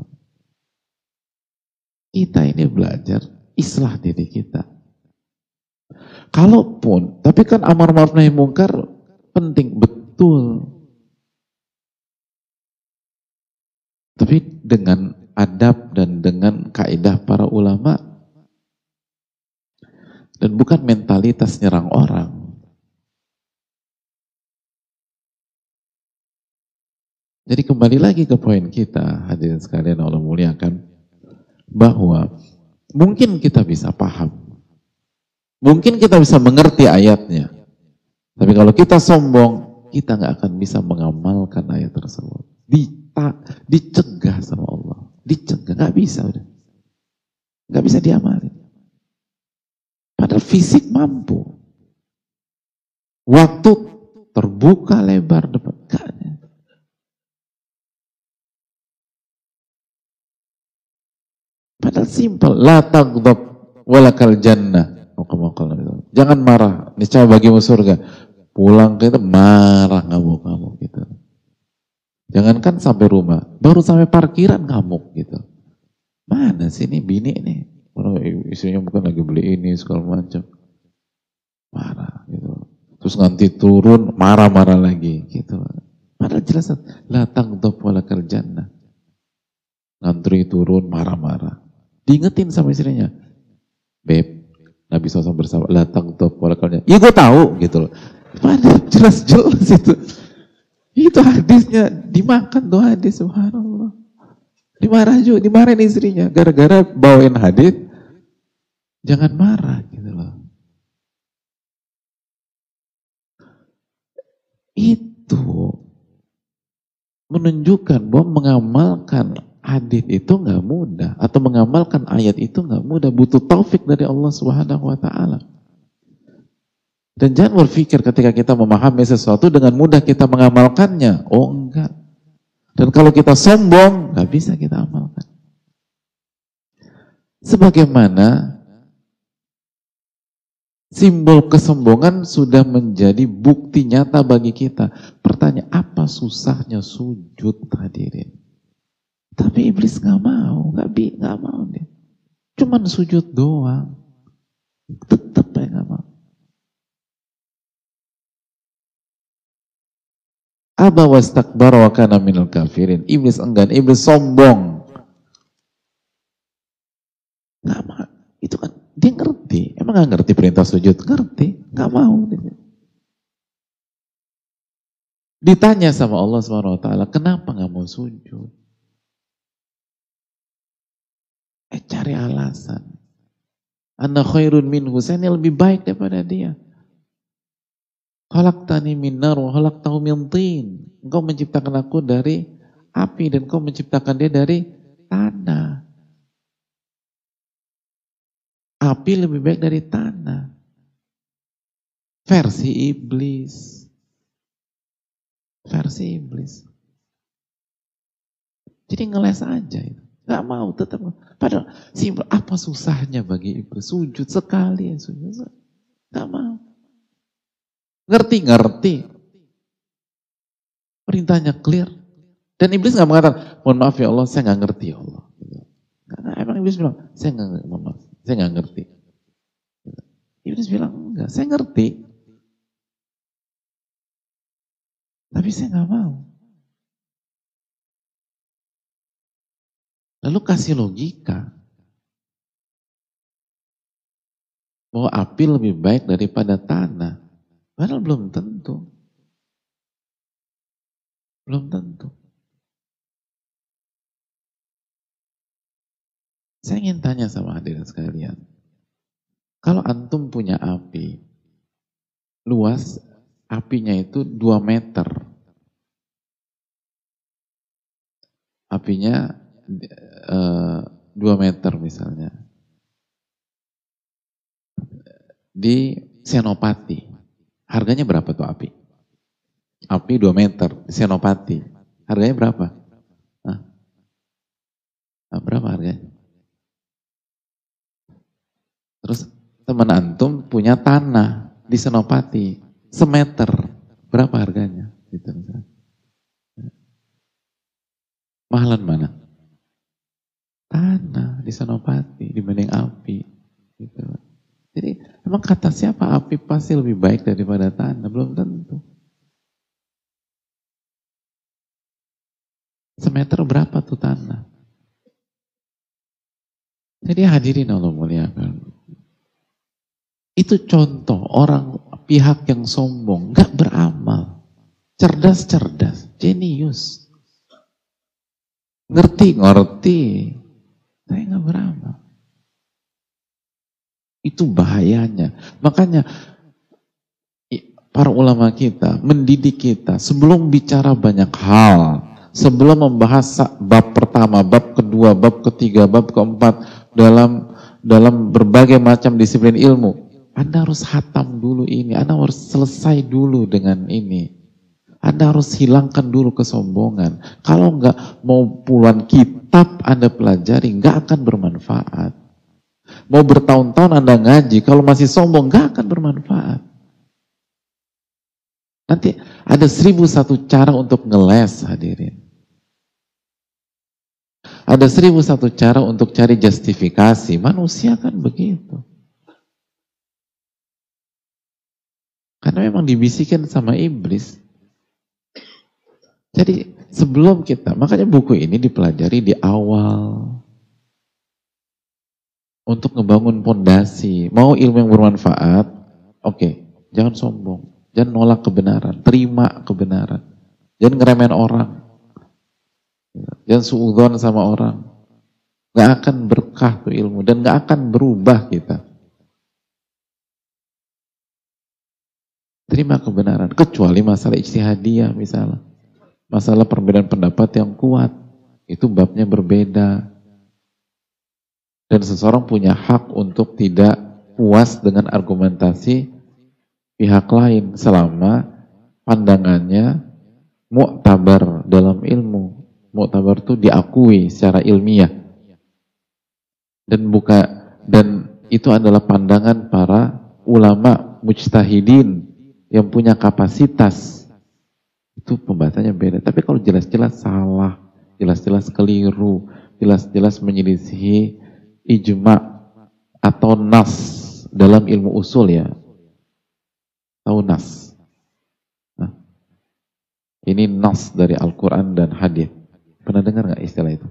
Kita ini belajar islah diri kita. Kalaupun, tapi kan amar ma'ruf nahi mungkar penting betul. Tapi dengan adab dan dengan kaidah para ulama dan bukan mentalitas nyerang orang. Jadi kembali lagi ke poin kita, hadirin sekalian Allah muliakan, bahwa mungkin kita bisa paham, mungkin kita bisa mengerti ayatnya, tapi kalau kita sombong, kita nggak akan bisa mengamalkan ayat tersebut. dicegah sama Allah dicegah, nggak bisa udah. Nggak bisa diamalin. Padahal fisik mampu. Waktu terbuka lebar depan. Padahal simpel. La tagdob walakal jannah. Jangan marah. Niscaya bagimu surga. Pulang ke itu marah ngamuk-ngamuk. Jangankan sampai rumah, baru sampai parkiran ngamuk gitu. Mana sih ini bini nih? Istrinya bukan lagi beli ini segala macam. Marah gitu. Terus nanti turun marah-marah lagi gitu. Padahal jelas, la taghdab wala jannah. Ngantri turun marah-marah. Diingetin sama istrinya. Beb, Nabi SAW bersama, la taghdab wala jannah. Iya gue tahu gitu loh. Padahal jelas-jelas itu. Itu hadisnya dimakan tuh hadis, subhanallah. Dimarah juga, dimarahin istrinya. Gara-gara bawain hadis, jangan marah gitu loh. Itu menunjukkan bahwa mengamalkan hadis itu nggak mudah atau mengamalkan ayat itu nggak mudah butuh taufik dari Allah Subhanahu wa taala. Dan jangan berpikir ketika kita memahami sesuatu dengan mudah kita mengamalkannya. Oh enggak. Dan kalau kita sombong, nggak bisa kita amalkan. Sebagaimana simbol kesombongan sudah menjadi bukti nyata bagi kita. Pertanyaan, apa susahnya sujud hadirin? Tapi iblis nggak mau, nggak bi, nggak mau dia. Cuman sujud doang ya nggak mau. Aba wastakbara wa kana kafirin. Iblis enggan, iblis sombong. Nggak mau. Itu kan dia ngerti. Emang nggak ngerti perintah sujud? Ngerti. Nggak mau. Ditanya sama Allah Subhanahu Wa Taala, kenapa nggak mau sujud? Eh cari alasan. Anak khairun minhu, saya ini lebih baik daripada dia. Khalaqtani min nar wa khalaqtahu min. Engkau menciptakan aku dari api dan engkau menciptakan dia dari tanah. Api lebih baik dari tanah. Versi iblis. Versi iblis. Jadi ngeles aja itu. Gak mau tetap. Padahal simpel. Apa susahnya bagi iblis? Sujud sekali ya sujud. Gak mau. Ngerti-ngerti. Perintahnya clear. Dan iblis nggak mengatakan, mohon maaf ya Allah, saya nggak ngerti ya Allah. Karena emang iblis bilang, saya nggak mohon maaf, saya nggak ngerti. Iblis bilang, enggak, saya ngerti. Tapi saya nggak mau. Lalu kasih logika. Bahwa api lebih baik daripada tanah. Padahal belum tentu. Belum tentu. Saya ingin tanya sama hadirin sekalian. Kalau antum punya api, luas apinya itu 2 meter. Apinya e, eh, 2 meter misalnya. Di Senopati. Harganya berapa tuh api? Api 2 meter, Senopati. Harganya berapa? Hah? Berapa harganya? Terus teman antum punya tanah di Senopati, semeter. Berapa harganya? Gitu, Mahalan mana? Tanah di Senopati dibanding api. Gitu. Jadi emang kata siapa api pasti lebih baik daripada tanah? Belum tentu. Semeter berapa tuh tanah? Jadi hadirin Allah muliakan. Itu contoh orang pihak yang sombong, gak beramal. Cerdas-cerdas, jenius. Ngerti-ngerti, tapi gak beramal. Itu bahayanya. Makanya para ulama kita mendidik kita sebelum bicara banyak hal, sebelum membahas bab pertama, bab kedua, bab ketiga, bab keempat dalam dalam berbagai macam disiplin ilmu, Anda harus hatam dulu ini, Anda harus selesai dulu dengan ini. Anda harus hilangkan dulu kesombongan. Kalau enggak mau puluhan kitab Anda pelajari, enggak akan bermanfaat. Mau bertahun-tahun Anda ngaji, kalau masih sombong gak akan bermanfaat. Nanti ada seribu satu cara untuk ngeles hadirin. Ada seribu satu cara untuk cari justifikasi. Manusia kan begitu. Karena memang dibisikan sama iblis. Jadi sebelum kita, makanya buku ini dipelajari di awal untuk ngebangun pondasi. Mau ilmu yang bermanfaat, oke, okay, jangan sombong, jangan nolak kebenaran, terima kebenaran, jangan ngeremen orang, jangan suudon sama orang, nggak akan berkah tuh ilmu dan nggak akan berubah kita. Terima kebenaran, kecuali masalah ijtihadiyah misalnya. Masalah perbedaan pendapat yang kuat, itu babnya berbeda. Dan seseorang punya hak untuk tidak puas dengan argumentasi pihak lain selama pandangannya muktabar dalam ilmu. Muktabar itu diakui secara ilmiah. Dan buka dan itu adalah pandangan para ulama mujtahidin yang punya kapasitas itu pembahasannya beda. Tapi kalau jelas-jelas salah, jelas-jelas keliru, jelas-jelas menyelisihi ijma atau nas dalam ilmu usul ya. Tahu nas. Nah, ini nas dari Al-Quran dan hadis. Pernah dengar nggak istilah itu?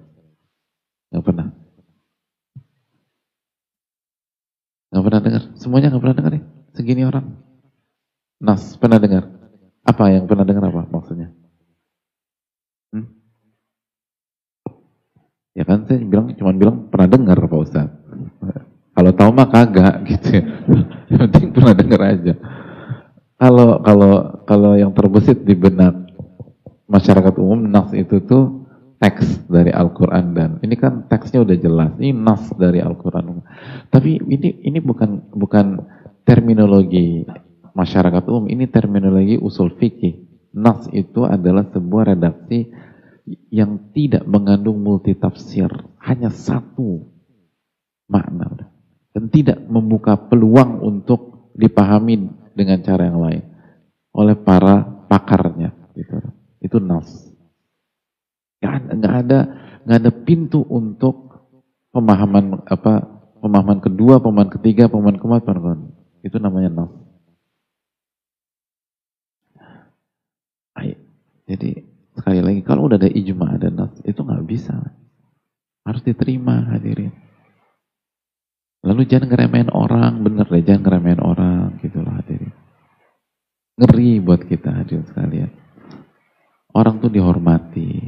Nggak pernah. Nggak pernah dengar. Semuanya nggak pernah dengar ya? Segini orang. Nas, pernah dengar? Apa yang pernah dengar apa maksudnya? Ya kan saya bilang cuma bilang pernah dengar Pak Ustaz. Kalau tahu mah kagak *laughs* gitu. Yang penting pernah dengar aja. Kalau kalau kalau yang terbesit di benak masyarakat umum nas itu tuh teks dari Al-Quran dan ini kan teksnya udah jelas ini nas dari Al-Quran tapi ini ini bukan bukan terminologi masyarakat umum ini terminologi usul fikih nas itu adalah sebuah redaksi yang tidak mengandung multi tafsir, hanya satu makna dan tidak membuka peluang untuk dipahami dengan cara yang lain oleh para pakarnya gitu. Itu nas. Nggak ada nggak ada pintu untuk pemahaman apa pemahaman kedua, pemahaman ketiga, pemahaman keempat, itu namanya nas. Jadi Sekali lagi, kalau udah ada ijma, ada nas, itu nggak bisa. Harus diterima hadirin. Lalu jangan ngeremehin orang, bener deh, jangan ngeremehin orang, gitulah hadirin. Ngeri buat kita hadirin sekalian. Orang tuh dihormati.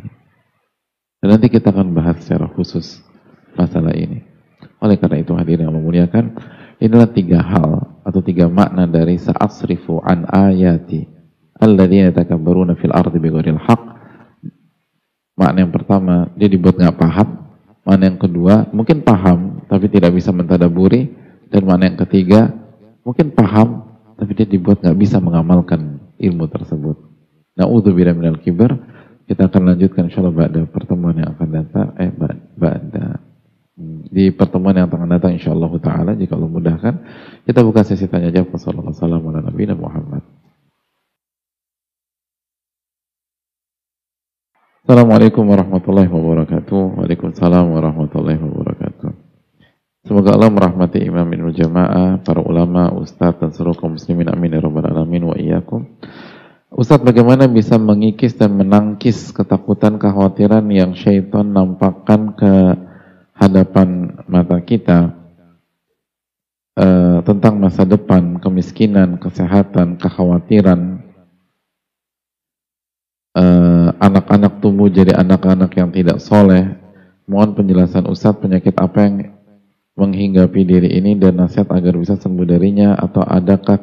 Dan nanti kita akan bahas secara khusus masalah ini. Oleh karena itu hadirin yang memuliakan, inilah tiga hal atau tiga makna dari sa'asrifu an ayati alladzina yatakabbaruna fil ardi bighairil haqq Makna yang pertama, dia dibuat nggak paham. Makna yang kedua, mungkin paham, tapi tidak bisa mentadaburi. Dan makna yang ketiga, mungkin paham, tapi dia dibuat nggak bisa mengamalkan ilmu tersebut. Na'udzubillah minal kibar. Kita akan lanjutkan insya Allah pada pertemuan yang akan datang. Eh, pada di pertemuan yang akan datang insya Allah Ta'ala jika Allah mudahkan kita buka sesi tanya jawab wassalamualaikum warahmatullahi wabarakatuh Assalamualaikum warahmatullahi wabarakatuh. Waalaikumsalam warahmatullahi wabarakatuh. Semoga Allah merahmati Imam Ibnu Jamaah, para ulama, ustadz dan seluruh kaum muslimin amin ya rabbal alamin wa iyyakum. Ustadz bagaimana bisa mengikis dan menangkis ketakutan kekhawatiran yang syaitan nampakkan ke hadapan mata kita uh, tentang masa depan, kemiskinan, kesehatan, kekhawatiran, anak-anak uh, tumbuh jadi anak-anak yang tidak soleh. Mohon penjelasan Ustadz penyakit apa yang menghinggapi diri ini dan nasihat agar bisa sembuh darinya atau adakah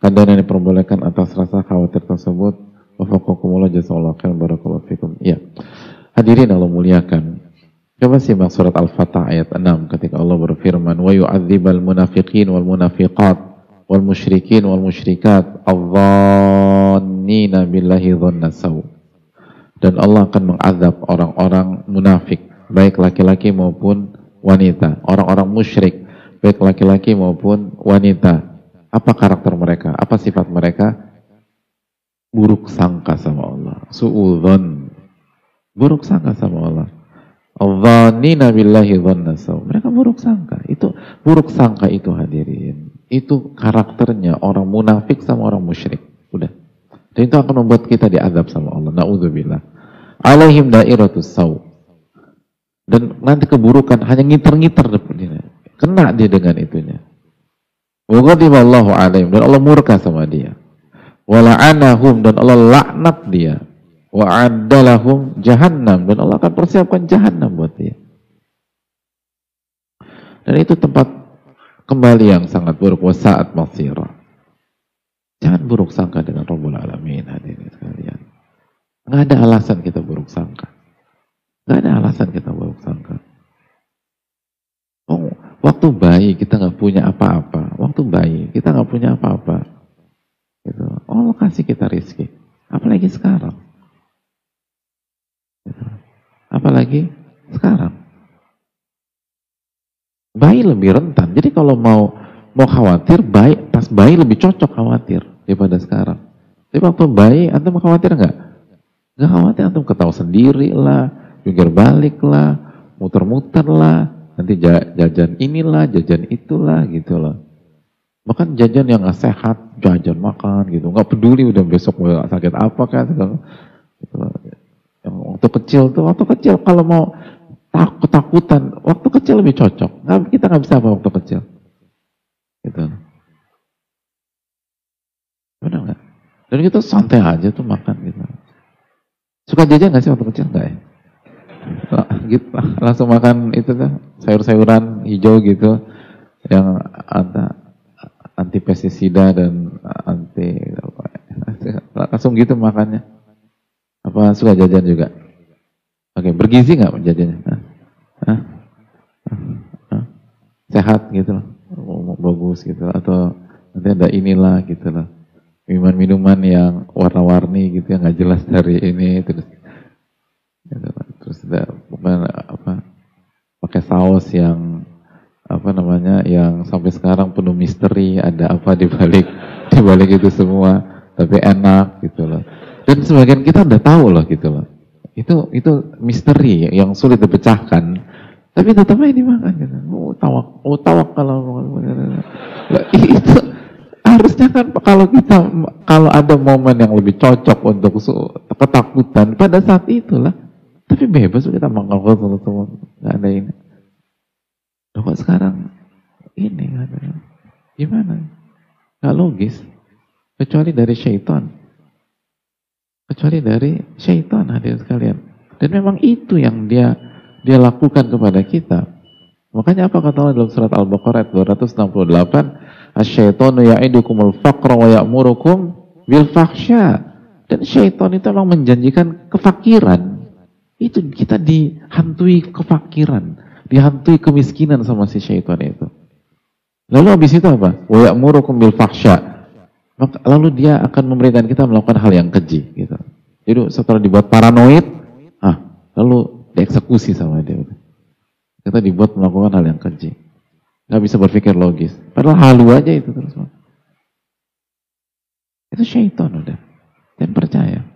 keadaan yang diperbolehkan atas rasa khawatir tersebut? Wafakukumullah jazakallahu khairan barakallahu fikum. Ya. Hadirin Allah muliakan. Coba simak surat Al-Fatah ayat 6 ketika Allah berfirman wa yu'adzibal munafiqin wal munafiqat wal musyrikin wal musyrikat adh-dhannina billahi Dan Allah akan mengazab orang-orang munafik, baik laki-laki maupun wanita, orang-orang musyrik, baik laki-laki maupun wanita. Apa karakter mereka? Apa sifat mereka? Buruk sangka sama Allah. Su'udhan. Buruk sangka sama Allah. Dhanina billahi dhanna Mereka buruk sangka. Itu buruk sangka itu hadirin. Itu karakternya orang munafik sama orang musyrik. Dan itu akan membuat kita diadab sama Allah. Naudzubillah. Alaihim dairatus sau. Dan nanti keburukan hanya ngiter-ngiter depannya. Kena dia dengan itunya. Wa ghadiballahu alaihim dan Allah murka sama dia. Wa la'anahum dan Allah laknat dia. Wa addalahum jahannam dan Allah akan persiapkan jahannam buat dia. Dan itu tempat kembali yang sangat buruk wa saat masira. Jangan buruk sangka dengan Rabbul Alamin hadirin sekalian. Nggak ada alasan kita buruk sangka. Nggak ada alasan kita buruk sangka. Oh, waktu bayi kita nggak punya apa-apa. Waktu bayi kita nggak punya apa-apa. Gitu. Allah kasih kita rizki. Apalagi sekarang. Gitu. Apalagi sekarang. Bayi lebih rentan. Jadi kalau mau mau khawatir, bayi pas bayi lebih cocok khawatir daripada sekarang. Tapi waktu bayi, antum khawatir nggak? Nggak khawatir, antum ketawa sendiri lah, jungkir balik lah, muter-muter lah, nanti jajan inilah, jajan itulah gitu loh. Bahkan jajan yang nggak sehat, jajan makan gitu, nggak peduli udah besok mau sakit apa kan, gitu. Yang waktu kecil tuh, waktu kecil kalau mau tak ketakutan, waktu kecil lebih cocok. Nggak, kita nggak bisa apa waktu kecil. Gitu. Benar nggak? Dan kita santai aja tuh makan gitu. Suka jajan nggak sih waktu kecil? Nggak ya? Gitu, *laughs* langsung makan itu tuh sayur-sayuran hijau gitu yang ada anti pestisida dan anti apa, *laughs* langsung gitu makannya. Apa suka jajan juga? Oke, bergizi nggak jajannya? Sehat gitu loh, bagus gitu. Atau nanti ada inilah gitu loh minuman-minuman yang warna-warni gitu yang nggak jelas dari ini terus gitu, terus ada apa pakai saus yang apa namanya yang sampai sekarang penuh misteri ada apa di balik di balik itu semua tapi enak gitu loh dan sebagian kita udah tahu loh gitu loh itu itu misteri yang sulit dipecahkan tapi tetap aja dimakan gitu. Oh, tawak, oh, tawak kalau itu harusnya kan kalau kita kalau ada momen yang lebih cocok untuk ketakutan pada saat itulah. Tapi bebas kita makan semua nggak ada ini. Loh kok sekarang ini ada? Gimana? Nggak logis. Kecuali dari syaitan. Kecuali dari syaitan hadir sekalian. Dan memang itu yang dia dia lakukan kepada kita makanya apa kata Allah dalam surat Al-Baqarah 268 Asyaitonu ya'idukumul faqra wa ya'murukum bil fahsya. Dan syaitan itu memang menjanjikan kefakiran. Itu kita dihantui kefakiran, dihantui kemiskinan sama si syaitan itu. Lalu habis itu apa? Wa ya'murukum bil fahsya. Lalu dia akan memberikan kita melakukan hal yang keji gitu. Jadi setelah dibuat paranoid, ah, lalu dieksekusi sama dia. Kita dibuat melakukan hal yang keji nggak bisa berpikir logis. Padahal halu aja itu terus. Itu syaitan udah. Dan percaya.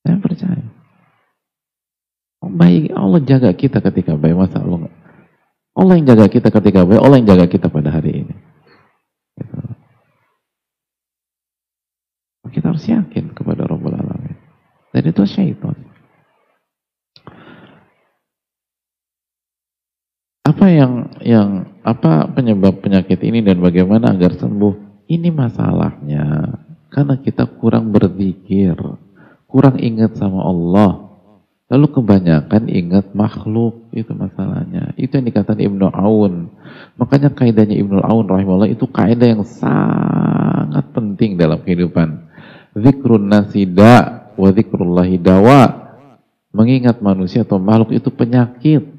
Dan percaya. Oh, baik Allah jaga kita ketika baik masa Allah Allah yang jaga kita ketika baik, Allah yang jaga kita pada hari ini. Gitu. Kita harus yakin kepada Rabbul Alamin. Dan itu syaitan. Apa yang yang apa penyebab penyakit ini dan bagaimana agar sembuh? Ini masalahnya karena kita kurang berzikir, kurang ingat sama Allah. Lalu kebanyakan ingat makhluk, itu masalahnya. Itu yang dikatakan Ibnu Aun. Makanya kaidahnya Ibnu Aun rahimahullah itu kaidah yang sangat penting dalam kehidupan. Zikrun nasida wa zikrullahi dawa. Mengingat manusia atau makhluk itu penyakit.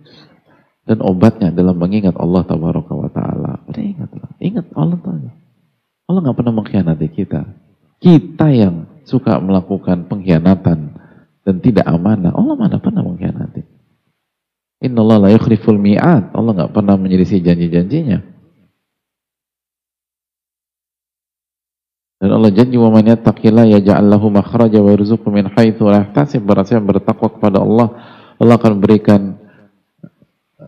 Dan obatnya adalah mengingat Allah tabaraka wa ta'ala. Ingatlah. Ingat Allah taala. Allah nggak pernah mengkhianati kita. Kita yang suka melakukan pengkhianatan dan tidak amanah. Allah mana pernah mengkhianati. Inna Allah la yukhliful mi'ad. Allah nggak pernah menyelisih janji-janjinya. Dan Allah janji wa man yattaqillah yaj'al lahu makhraja wa yarzuqhu min haitsu la yahtasib. Barang bertakwa kepada Allah, Allah akan berikan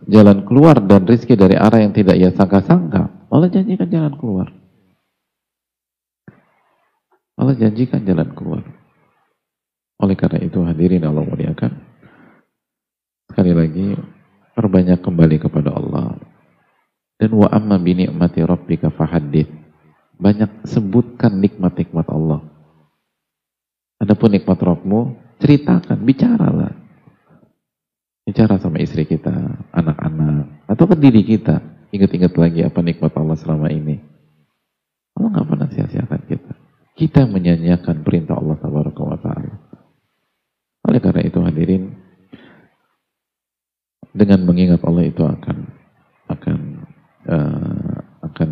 jalan keluar dan rizki dari arah yang tidak ia sangka-sangka. Allah janjikan jalan keluar. Allah janjikan jalan keluar. Oleh karena itu hadirin Allah muliakan. Sekali lagi, perbanyak kembali kepada Allah. Dan wa amma bi ni'mati rabbika fahaddith. Banyak sebutkan nikmat-nikmat Allah. Adapun nikmat Rabbmu, ceritakan, bicaralah. Bicara sama istri kita, anak-anak, atau ke diri kita. Ingat-ingat lagi apa nikmat Allah selama ini. Allah nggak pernah sia-siakan kita. Kita menyanyiakan perintah Allah Taala. Oleh karena itu hadirin, dengan mengingat Allah itu akan akan uh, akan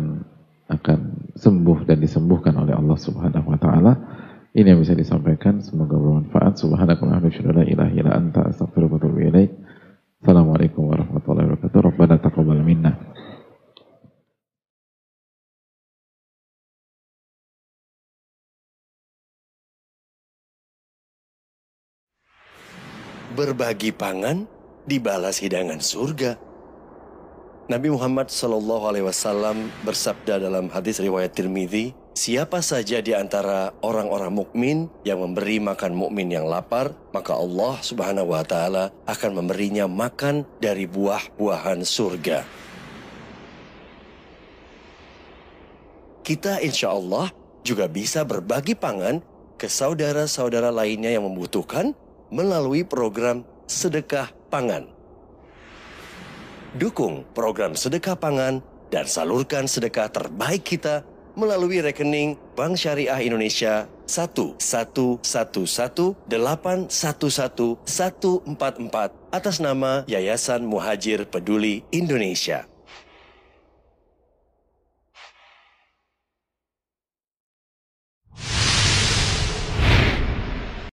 akan sembuh dan disembuhkan oleh Allah Subhanahu wa taala. Ini yang bisa disampaikan, semoga bermanfaat. Assalamualaikum warahmatullahi wabarakatuh. Rabbana taqabbal minna. Berbagi pangan dibalas hidangan surga. Nabi Muhammad Shallallahu Alaihi Wasallam bersabda dalam hadis riwayat Tirmidzi, siapa saja di antara orang-orang mukmin yang memberi makan mukmin yang lapar, maka Allah Subhanahu Wa Taala akan memberinya makan dari buah-buahan surga. Kita insya Allah juga bisa berbagi pangan ke saudara-saudara lainnya yang membutuhkan melalui program sedekah pangan. Dukung program sedekah pangan dan salurkan sedekah terbaik kita melalui rekening Bank Syariah Indonesia 1111811 atas nama Yayasan Muhajir Peduli Indonesia.